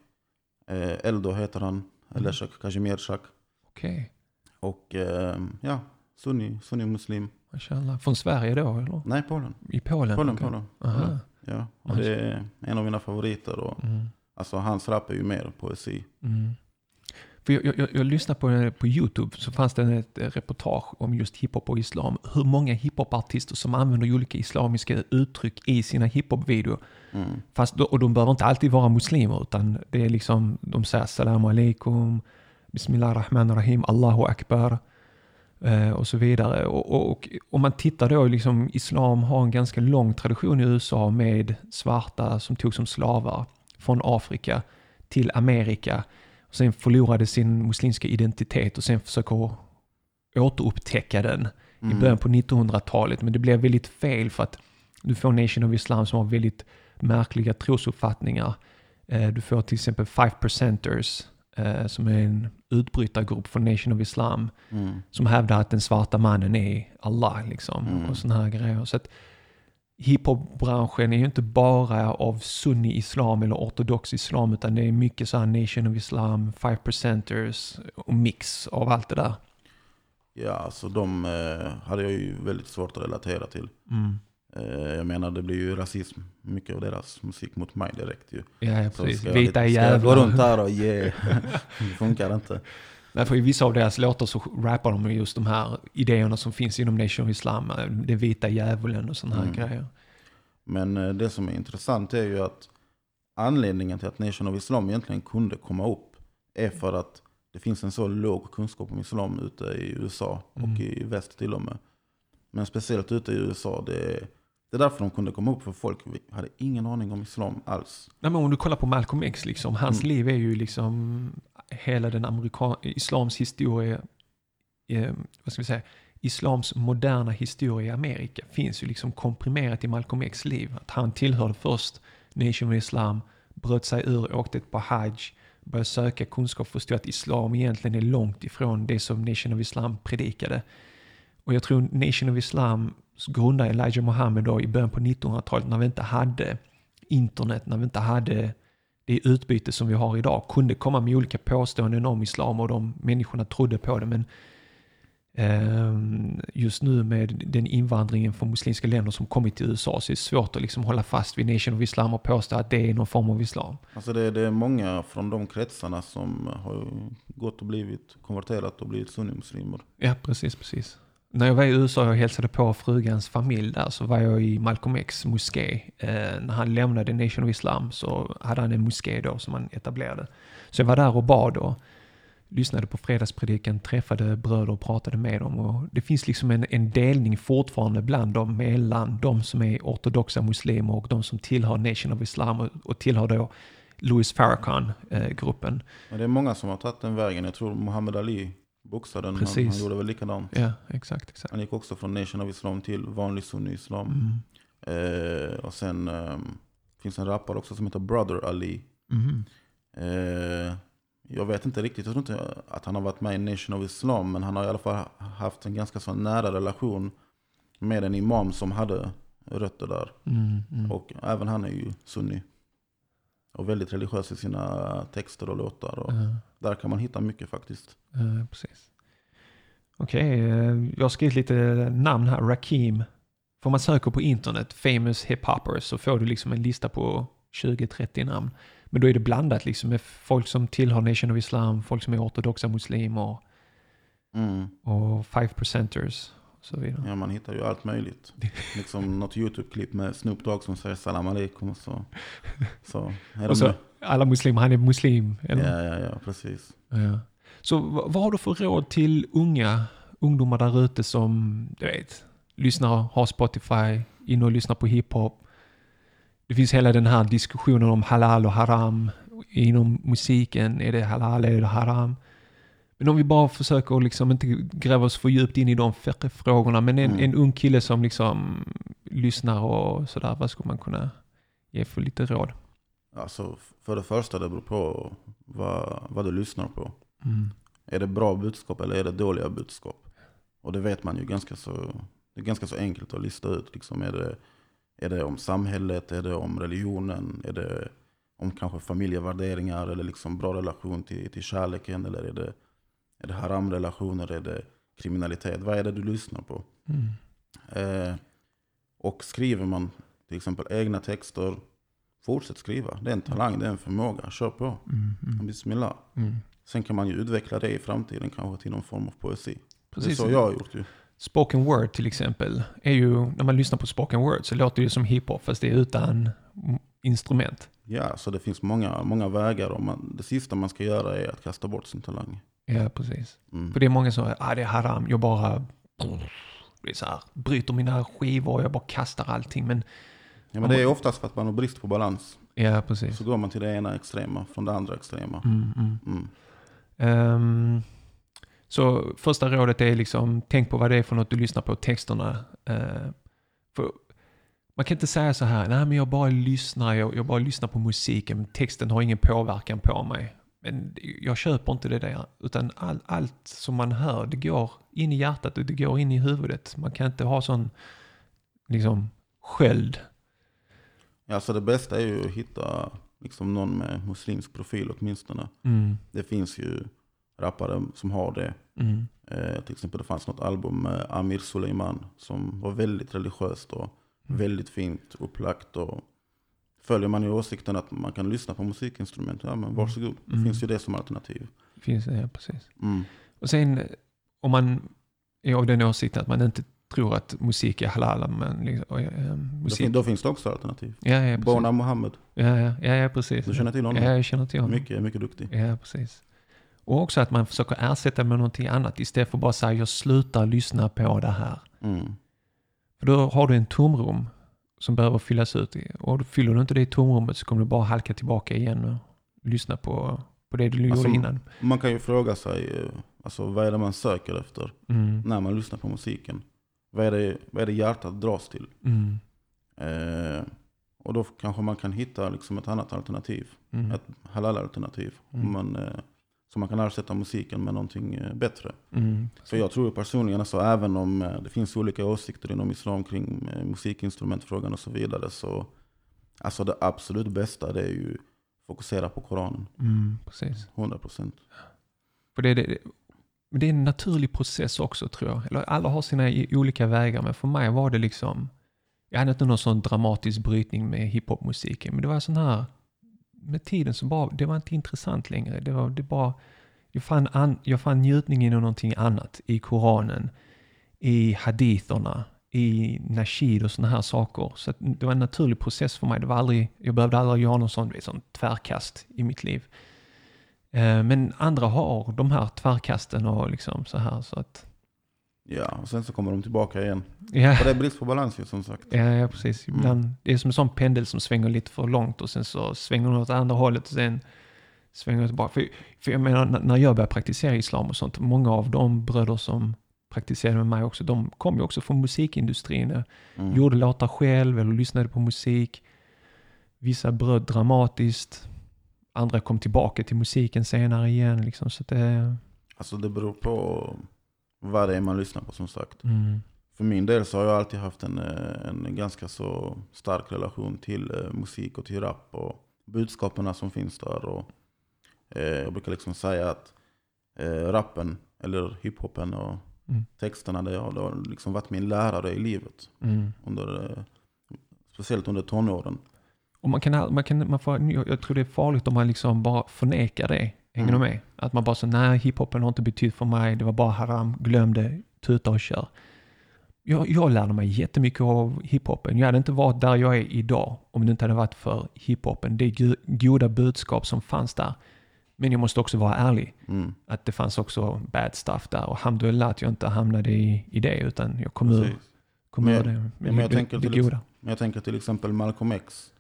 Eldo heter han. Mm. Leszek Kazimierczak. Okej, Och eh, ja, sunni, sunni muslim. Mashallah. Från Sverige då eller? Nej, Polen. I Polen? Polen. Polen. Aha. Ja, och det är en av mina favoriter. Och, Mm. alltså hans rap är ju mer poesi. Mm. För jag, jag, jag lyssnade på, på YouTube, så fanns det ett reportage om just hiphop och islam. Hur många hiphopartister som använder olika islamiska uttryck i sina hiphop-videor. Mm. Fast, och de behöver inte alltid vara muslimer, utan det är liksom, de säger salam alaikum, bismillah rahman rahim, allahu akbar eh, och så vidare. Och, om man tittar då, liksom, islam har en ganska lång tradition i USA med svarta som togs som slavar från Afrika till Amerika. Och sen förlorade sin muslimska identitet och sen försöker återupptäcka den i Mm. början på 1900-talet. Men det blev väldigt fel för att du får Nation of Islam som har väldigt märkliga trosuppfattningar. Eh, Du får till exempel Five Percenters eh, som är en utbrytargrupp från Nation of Islam Mm. som hävdar att den svarta mannen är Allah liksom Mm. och sådana här grejer. Så att hiphop-branschen är ju inte bara av sunni-islam eller ortodox islam utan det är mycket så här Nation of Islam, Five Percenters och mix av allt det där. Ja, alltså de eh, hade jag ju väldigt svårt att relatera till. Mm. Eh, jag menar, det blir ju rasism, mycket av deras musik mot mig direkt ju. Ja, ja precis. ska jag Vita lite- Ska jag gå runt jävlar. här och ge? det funkar inte. Därför i vissa av deras låtar så rappar de just de här idéerna som finns inom Nation of Islam. eh, Det vita djävulen och sådana här Mm. grejer. Men eh, det som är intressant är ju att anledningen till att Nation of Islam egentligen kunde komma upp är för att det finns en så låg kunskap om islam ute i USA och Mm. i väst till och med. Men speciellt ute i USA, det är, det är därför de kunde komma upp för folk hade ingen aning om islam alls. Nej, men om du kollar på Malcolm X, liksom, hans Mm. liv är ju liksom hela den amerikan islams historia, eh, vad ska vi säga, islams moderna historia i Amerika finns ju liksom komprimerat i Malcolm X liv. Att han tillhörde först Nation of Islam, bröt sig ur, åkte på Hajj, började söka kunskap, förstod att islam egentligen är långt ifrån det som Nation of Islam predikade. Och jag tror Nation of Islam grundade Elijah Muhammed då i början på 1900-talet när vi inte hade internet, när vi inte hade det utbyte som vi har idag, kunde komma med olika påståenden om islam och de människorna trodde på det. Men ehm, just nu med den invandringen från muslimska länder som kommit till USA så är det svårt att liksom hålla fast vid Nation of Islam och påstå att det är någon form av islam. Alltså det, det är många från de kretsarna som har gått och blivit konverterat och blivit sunnimuslimer. Ja, precis, precis. När jag var i USA och hälsade på frugans familj där så var jag i Malcolm X moské. Eh, när han lämnade Nation of Islam så hade han en moské då som han etablerade. Så jag var där och bad och lyssnade på fredagspredikan, träffade bröder och pratade med dem. Och det finns liksom en, en delning fortfarande bland dem mellan de som är ortodoxa muslimer och de som tillhör Nation of Islam och, och tillhör då Louis Farrakhan-gruppen. Eh, Men det är många som har tagit den vägen. Jag tror Muhammad Ali, boxaren, han, Precis. han gjorde väl likadant. ja, exakt, exakt. Han gick också från Nation of Islam till vanlig sunni-islam. Mm. Eh, och sen eh, finns en rappare också som heter Brother Ali. Mhm. Eh, jag vet inte riktigt, jag tror inte att han har varit med i Nation of Islam. Men han har i alla fall haft en ganska så nära relation med en imam som hade rötter där. Mm, mm. Och även han är ju sunni. Och väldigt religiös i sina texter och låtar. Och Ja. där kan man hitta mycket faktiskt. Eh, precis. Okej, eh, jag har skrivit lite namn här. Rakim. Får man söka på internet, famous hiphoppers, så får du liksom en lista på 20-30 namn. Men då är det blandat liksom med folk som tillhör Nation of Islam, folk som är ortodoxa muslimer Mm. och five percenters och så vidare. Ja, man hittar ju allt möjligt. Liksom något YouTube-klipp med Snoop Dogg som säger salam alaikum. Så, så är Och så med. alla muslimer, han är muslim. Eller? Ja, ja, ja, precis. Ja. Så vad, har du för råd till unga ungdomar där ute som, du vet, lyssnar, har Spotify, inne och lyssnar på hiphop. Det finns hela den här diskussionen om halal och haram inom musiken. Är det halal eller är det haram? Men om vi bara försöker liksom inte gräva oss för djupt in i de frågorna. Men en, Mm. en ung kille som liksom lyssnar och sådär, vad skulle man kunna ge för lite råd? Alltså, för det första, det beror på vad, vad du lyssnar på. Mm. Är det bra budskap eller är det dåliga budskap? Och det vet man ju ganska så, det är ganska så enkelt att lista ut. Liksom, är, det, är det om samhället, är det om religionen, är det om kanske familjevärderingar eller liksom bra relation till, till kärleken eller är det, är det haramrelationer, är det kriminalitet? Vad är det du lyssnar på? Mm. Eh, och skriver man till exempel egna texter, fortsätt skriva. Det är en talang, det är en förmåga. Kör på. Mm. Mm. Bismillah. Mm. Sen kan man ju utveckla det i framtiden kanske till någon form av poesi. Det är Precis. så jag har gjort ju. Spoken word till exempel, är ju, när man lyssnar på spoken word så låter det som hiphop fast det är utan instrument. Ja, så det finns många, många vägar. Och man, det sista man ska göra är att kasta bort sin talang. Ja, precis. Mm. För det är många som säger, ah, det är haram, jag bara det är så här, bryter mina skivor jag bara kastar allting. Men Ja, men det är oftast för att man har brist på balans. ja, precis. Så går man till det ena extrema från det andra extrema. Mm, mm. Ehm, så första rådet är liksom, tänk på vad det är för något du lyssnar på, texterna. Eh, för man kan inte säga så här, nej men jag bara lyssnar, jag, jag bara lyssnar på musiken, texten har ingen påverkan på mig. Men jag köper inte det där, utan all, allt som man hör, det går in i hjärtat och det går in i huvudet. Man kan inte ha sån, liksom, sköld. Ja, så det bästa är ju att hitta liksom någon med muslimsk profil åtminstone. Mm, Det finns ju rappare som har det. mm, Eh, till exempel det fanns något album med Amir Suleiman som var väldigt religiöst och Mm. väldigt fint upplagt. Och följer man ju åsikten att man kan lyssna på musikinstrument, ja men varsågod. Det Mm. finns ju det som alternativ. finns det, ja precis. Mm. Och sen om man är av den åsikten att man inte tror att musik är halal, men liksom, Då, musik... då finns det också alternativ. Ja, ja. Bona Mohammed, Ja, ja, ja, ja, precis. du känner till honom? Ja, jag känner till honom. Mycket, mycket duktig. Ja, precis. Och också att man försöker ersätta med någonting annat istället för bara säga jag slutar lyssna på det här. Mm. För då har du en tomrum som behöver fyllas ut. Och fyller du inte det tomrummet så kommer du bara halka tillbaka igen och lyssna på, på det du Alltså, gjorde innan. Man kan ju fråga sig, eh, alltså, vad är det man söker efter Mm. när man lyssnar på musiken? Vad är det, vad är det hjärtat dras till? Mm. Eh, och då kanske man kan hitta liksom ett annat alternativ. Mm. Ett halal-alternativ. Mm. Om Man, eh, så man kan ersätta musiken med någonting eh, bättre. Mm. För jag tror personligen, alltså, även om eh, det finns olika åsikter inom islam kring eh, musikinstrumentfrågan och så vidare. Så alltså det absolut bästa det är ju fokusera på Koranen. Mm. Precis. 100%. För det, är det, det är en naturlig process också tror jag. Eller alla har sina olika vägar, men för mig var det liksom, jag hade inte någon sån dramatisk brytning med hiphopmusiken, men det var sån här, med tiden så bara, det var inte intressant längre. Det var det bara, jag fann, an, jag fann njutning i någonting annat, i Koranen, i haditherna, i nashid och sådana här saker. Så att det var en naturlig process för mig. Det var aldrig, jag behövde aldrig göra någon sån, sån tvärkast i mitt liv. Eh, men andra har de här tvärkasten och liksom så här så att... Ja, och sen så kommer de tillbaka igen. Ja, Och det är brist på balans ju som sagt. ja, ja precis. Ibland, Det är som en sån pendel som svänger lite för långt och sen så svänger den åt andra hållet och sen svänger den tillbaka. För, för jag menar, när jag började praktisera islam och sånt, många av de bröder som praktiserade med mig också, de kom ju också från musikindustrin. Mm. Gjorde låtar själv eller lyssnade på musik. Vissa bröt dramatiskt. Andra kom tillbaka till musiken senare igen. Liksom, så det... Alltså det beror på vad det är man lyssnar på som sagt. Mm. För min del så har jag alltid haft en, eh, en ganska så stark relation till eh, musik och till rap och budskapen som finns där. Och, eh, jag brukar liksom säga att eh, rappen, eller hiphopen och Mm. texterna, det har, det har liksom varit min lärare i livet. Mm. Under, eh, speciellt under tonåren. Och man kan, man kan, man får, jag jag tror det är farligt om man liksom bara förnekar det. Hänger Mm. du med? Att man bara så nej hiphopen har inte betytt för mig, det var bara haram, glöm det, tuta och kör. Jag, jag lärde mig jättemycket av hiphopen. Jag hade inte varit där jag är idag om det inte hade varit för hiphopen. Det goda budskap som fanns där. Men jag måste också vara ärlig. Mm. Att det fanns också bad stuff där. Och alhamdulillah att jag inte hamnade i, i det utan jag kom ur, Precis. kom Men ur det, men jag det, tänker det till goda. Men jag tänker till exempel Malcolm X.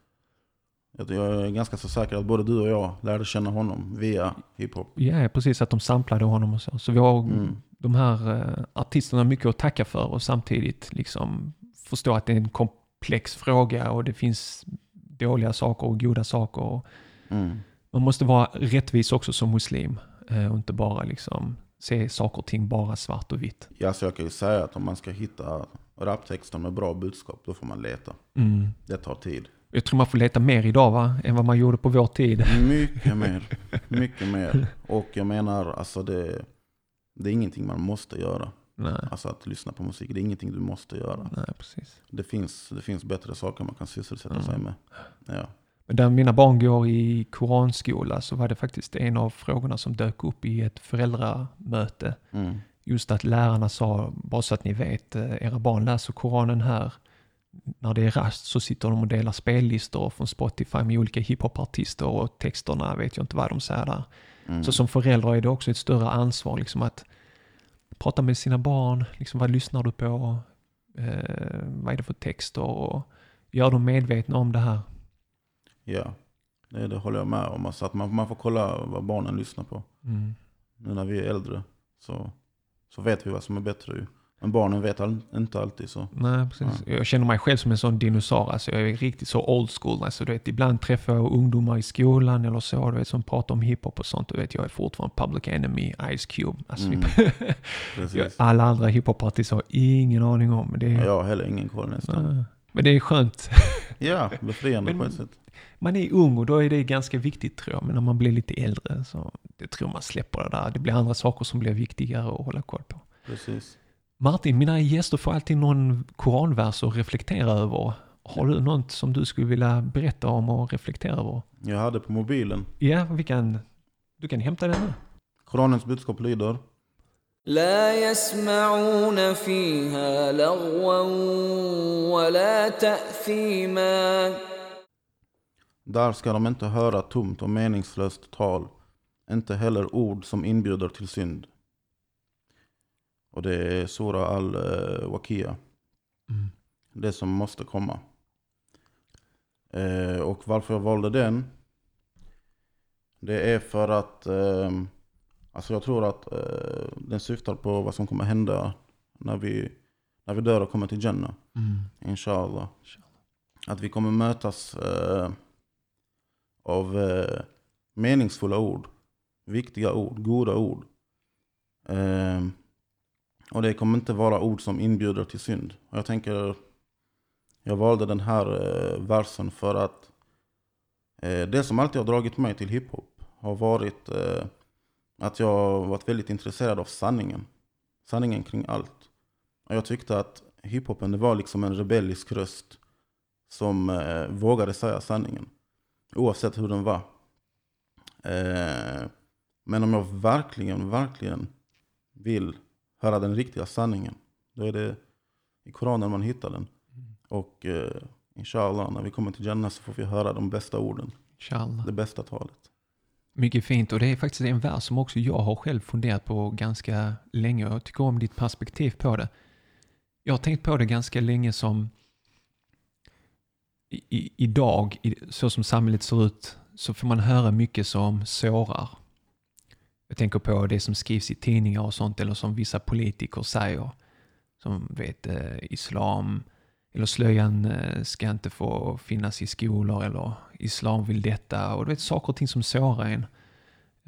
Jag är ganska så säker att både du och jag lärde känna honom via hiphop. Ja, precis. Att de samplade honom och så. Så vi har Mm. de här eh, artisterna mycket att tacka för och samtidigt liksom förstå att det är en komplex fråga och det finns dåliga saker och goda saker. Mm. man måste vara rättvis också som muslim eh, och inte bara liksom se saker och ting bara svart och vitt. Ja, så jag kan ju säga att om man ska hitta raptexter med bra budskap, då får man leta. Mm. Det tar tid. Jag tror man får leta mer idag va, än vad man gjorde på vår tid. Mycket mer. Mycket mer. Och jag menar, alltså det, det är ingenting man måste göra. Nej, Alltså att lyssna på musik, det är ingenting du måste göra. nej precis. Det finns, det finns bättre saker man kan sysselsätta Mm. sig med. Ja. Där mina barn går i koranskola så var det faktiskt en av frågorna som dök upp i ett föräldramöte. Mm. Just att lärarna sa, bara så att ni vet, eh, era barn läser Koranen här. När det är rast så sitter de och delar spellistor från Spotify med olika hiphopartister och texterna vet jag inte vad de säger där. Mm. Så som förälder är det också ett större ansvar liksom att prata med sina barn, liksom vad lyssnar du på, eh, vad är det för texter och gör dem medvetna om det här. Ja, det, det håller jag med om. Alltså att man, man får kolla vad barnen lyssnar på. Mm. Nu när vi är äldre så, så vet vi vad som är bättre. Men barnen vet all, inte alltid så. Nej, precis. Jag känner mig själv som en sån dinosaurie. Alltså jag är riktigt så old school. Alltså, du vet, ibland träffar jag ungdomar i skolan eller så, du vet, som pratar om hiphop och sånt. Du vet, jag är fortfarande Public Enemy, Ice Cube. Alltså, Mm. alla andra hiphopartister har ingen aning om. Det, är, Jag har heller ingen koll nästan. Nej. men det är skönt. Ja, befriande på ett sätt. Man är ung och då är det ganska viktigt tror jag. Men när man blir lite äldre så det tror man släpper det där. Det blir andra saker som blir viktigare att hålla koll på. Precis. Martin, mina gäster får alltid någon koranvers att reflektera över. Har du något som du skulle vilja berätta om och reflektera över? Jag hade på mobilen. Ja, vi kan, du kan hämta den nu. Koranens budskap lyder. لا يسمعون فيها لغوا ولا تأثيما Där ska de inte höra tomt och meningslöst tal. Inte heller ord som inbjuder till synd. Och det är Sura al-Waqiya. Mm. Det som måste komma. Eh, och varför jag valde den. Det är för att eh, alltså jag tror att eh, den syftar på vad som kommer hända när vi, när vi dör och kommer till Jannah. Mm. Inshallah. Att vi kommer mötas eh, av eh, meningsfulla ord. Viktiga ord, goda ord. Och det kommer inte vara ord som inbjuder till synd. Och jag tänker, jag valde den här eh, versen för att eh, det som alltid har dragit mig till hiphop har varit eh, att jag har varit väldigt intresserad av sanningen. Sanningen kring allt. Och jag tyckte att hiphopen det var liksom en rebellisk röst som eh, vågade säga sanningen. Oavsett hur den var. Eh, men om jag verkligen, verkligen vill höra den riktiga sanningen. Då är det i Koranen man hittar den. Och eh, inshallah, när vi kommer till Jannah så får vi höra de bästa orden. Inshallah. Det bästa talet. Mycket fint och det är faktiskt en vers som också jag har själv funderat på ganska länge och jag tycker om ditt perspektiv på det. Jag har tänkt på det ganska länge som i, i, idag, i, så som samhället ser ut, så får man höra mycket som sårar. Jag tänker på det som skrivs i tidningar och sånt eller som vissa politiker säger. Som vet eh, islam eller slöjan eh, ska inte få finnas i skolor eller islam vill detta och du vet saker och ting som sårar en.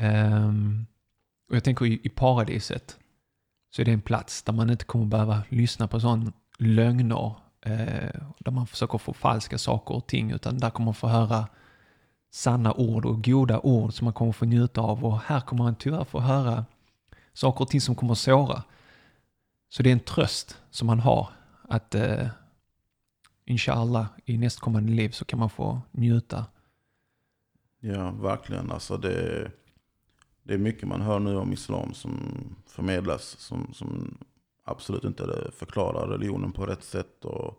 Um, och jag tänker i, i paradiset så är det en plats där man inte kommer behöva lyssna på sån lögner eh, där man försöker förfalska saker och ting utan där kommer man få höra sanna ord och goda ord som man kommer få njuta av och här kommer man tyvärr få höra saker och ting som kommer såra. Så det är en tröst som man har att eh, inshallah i nästkommande liv så kan man få njuta. Ja, verkligen. Alltså det, det är mycket man hör nu om islam som förmedlas som, som absolut inte förklarar religionen på rätt sätt. Och,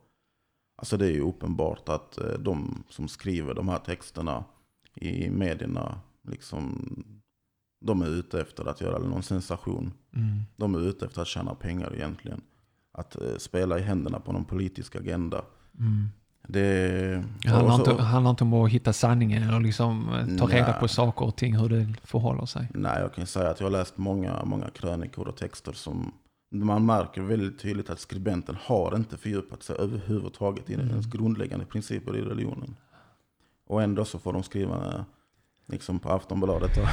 alltså det är ju uppenbart att eh, de som skriver de här texterna i medierna, liksom, de är ute efter att göra någon sensation. Mm. De är ute efter att tjäna pengar egentligen. Att eh, spela i händerna på någon politisk agenda. Mm. Det, Det handlar, och så- inte, handlar inte om att hitta sanningen eller liksom eh, ta reda Nej. på saker och ting, hur det förhåller sig. Nej, jag kan säga att jag har läst många, många krönikor och texter som man märker väldigt tydligt att skribenten har inte fördjupat sig överhuvudtaget i Mm. ens grundläggande principer i religionen. Och ändå så får de skriva liksom på Aftonbladet och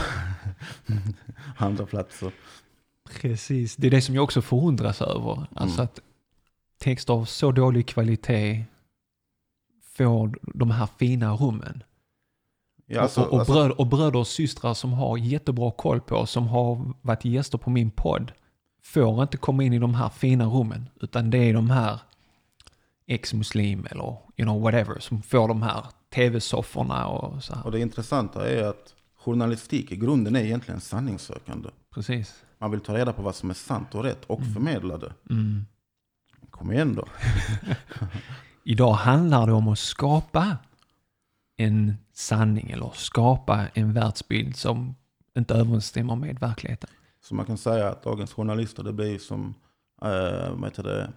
andra platser. Precis, det är det som jag också förundras över. Alltså Mm. att texter av så dålig kvalitet får de här fina rummen. Ja, alltså, och, och, alltså, bröd, och bröder och systrar som har jättebra koll på, som har varit gäster på min podd, får inte komma in i de här fina rummen, utan det är de här ex-muslim eller you know whatever som får de här tv-sofforna och så här. Och det intressanta är att journalistik i grunden är egentligen sanningssökande. Precis. Man vill ta reda på vad som är sant och rätt och förmedla det. Mm. Kom igen då. Idag handlar det om att skapa en sanning eller skapa en världsbild som inte överensstämmer med verkligheten. Så man kan säga att dagens journalister det blir som eh, vad heter det,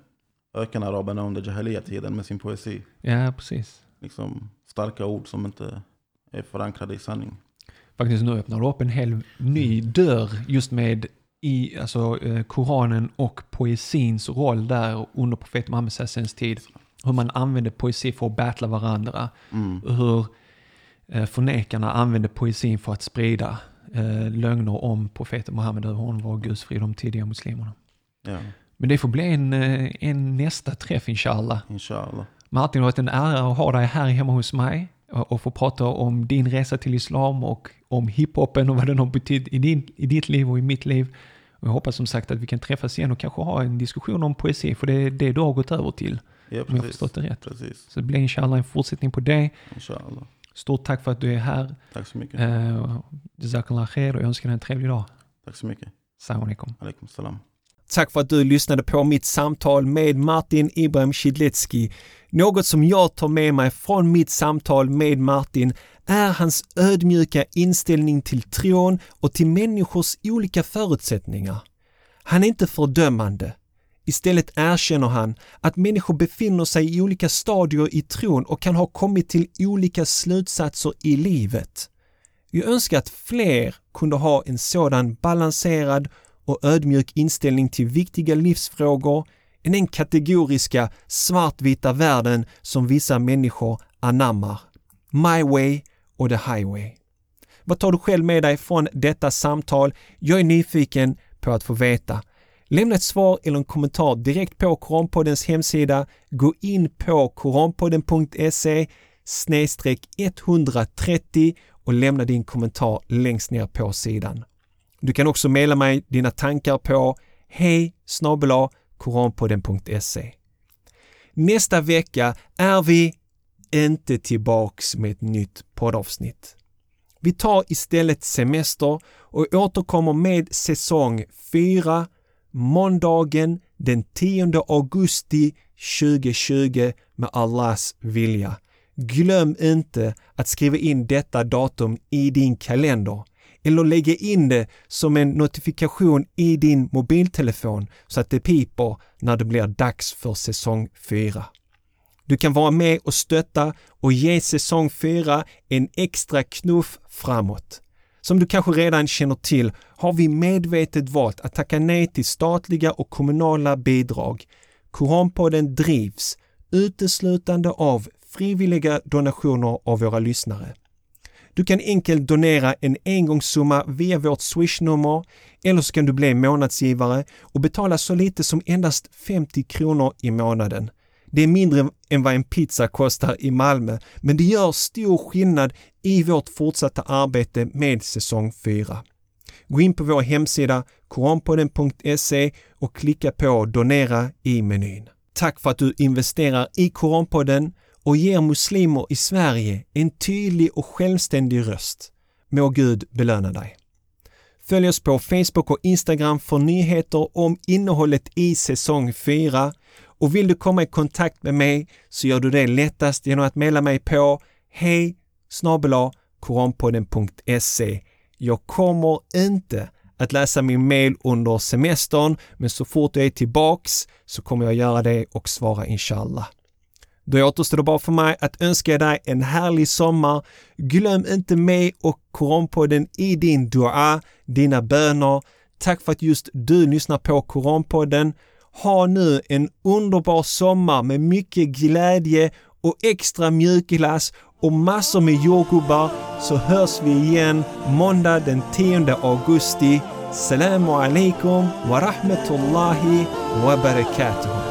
ökenaraberna under Jahiliya-tiden med sin poesi. Ja, precis. Liksom starka ord som inte är förankrade i sanning. Faktiskt nu öppnar du upp en hel ny dörr just med i alltså, eh, Koranen och poesins roll där under profet Muhammed tid. Hur man använde poesi för att battla varandra. Mm. Hur eh, förnekarna använde poesin för att sprida eh, lögner om profeten Muhammed över honom var Guds frid de tidiga muslimerna. Ja, Men det får bli en, eh, en nästa träff inshallah. inshallah. Martin, det har varit en ära att ha dig här hemma hos mig och få prata om din resa till islam och om hiphopen och vad den har betytt i, din, i ditt liv och i mitt liv. Och jag hoppas som sagt att vi kan träffas igen och kanske ha en diskussion om poesi, för det är det du har gått över till, Ja, om jag har förstått det rätt. Precis. Så det blir inshallah en fortsättning på det. Inshallah. Stort tack för att du är här. Tack så mycket. Jazakallah khair och jag önskar dig en trevlig dag. Tack så mycket. Salam alaikum. Alaikum salam. Tack för att du lyssnade på mitt samtal med Martin Ibrahim Shidletski. Något som jag tar med mig från mitt samtal med Martin är hans ödmjuka inställning till tron och till människors olika förutsättningar. Han är inte fördömande. Istället erkänner han att människor befinner sig i olika stadier i tron och kan ha kommit till olika slutsatser i livet. Jag önskar att fler kunde ha en sådan balanserad och ödmjuk inställning till viktiga livsfrågor än den kategoriska svartvita världen som vissa människor anammar. My way och the highway. Vad tar du själv med dig från detta samtal? Jag är nyfiken på att få veta. Lämna ett svar eller en kommentar direkt på Koranpoddens hemsida. Gå in på koranpodden.se snedstreck 130 och lämna din kommentar längst ner på sidan. Du kan också mejla mig dina tankar på hej koranpodden.se. Nästa vecka är vi inte tillbaks med ett nytt poddavsnitt. Vi tar istället semester och återkommer med säsong 4 måndagen den 10 augusti 2020 med Allahs vilja. Glöm inte att skriva in detta datum i din kalender eller lägga in det som en notifikation i din mobiltelefon så att det piper när det blir dags för säsong 4. Du kan vara med och stötta och ge säsong 4 en extra knuff framåt. Som du kanske redan känner till har vi medvetet valt att tacka nej till statliga och kommunala bidrag. Koranpodden drivs uteslutande av frivilliga donationer av våra lyssnare. Du kan enkelt donera en engångssumma via vårt swishnummer eller så kan du bli månadsgivare och betala så lite som endast 50 kronor i månaden. Det är mindre än vad en pizza kostar i Malmö, men det gör stor skillnad i vårt fortsatta arbete med säsong 4. Gå in på vår hemsida koranpodden.se och klicka på donera i menyn. Tack för att du investerar i Koranpodden och ger muslimer i Sverige en tydlig och självständig röst. Må Gud belöna dig. Följ oss på Facebook och Instagram för nyheter om innehållet i säsong 4 och vill du komma i kontakt med mig så gör du det lättast genom att mejla mig på hej koranpodden.se. Jag kommer inte att läsa min mail under semestern, men så fort jag är tillbaks så kommer jag göra det och svara inshallah. Då återstår det bara för mig att önska dig en härlig sommar. Glöm inte mig och Koranpodden i din dua, dina böner. Tack för att just du lyssnar på Koranpodden. Ha nu en underbar sommar med mycket glädje och extra mjukglass och massor med jordgubbar så hörs vi igen måndag den 10 augusti. Salamu alaikum wa rahmatullahi wa barakatuh.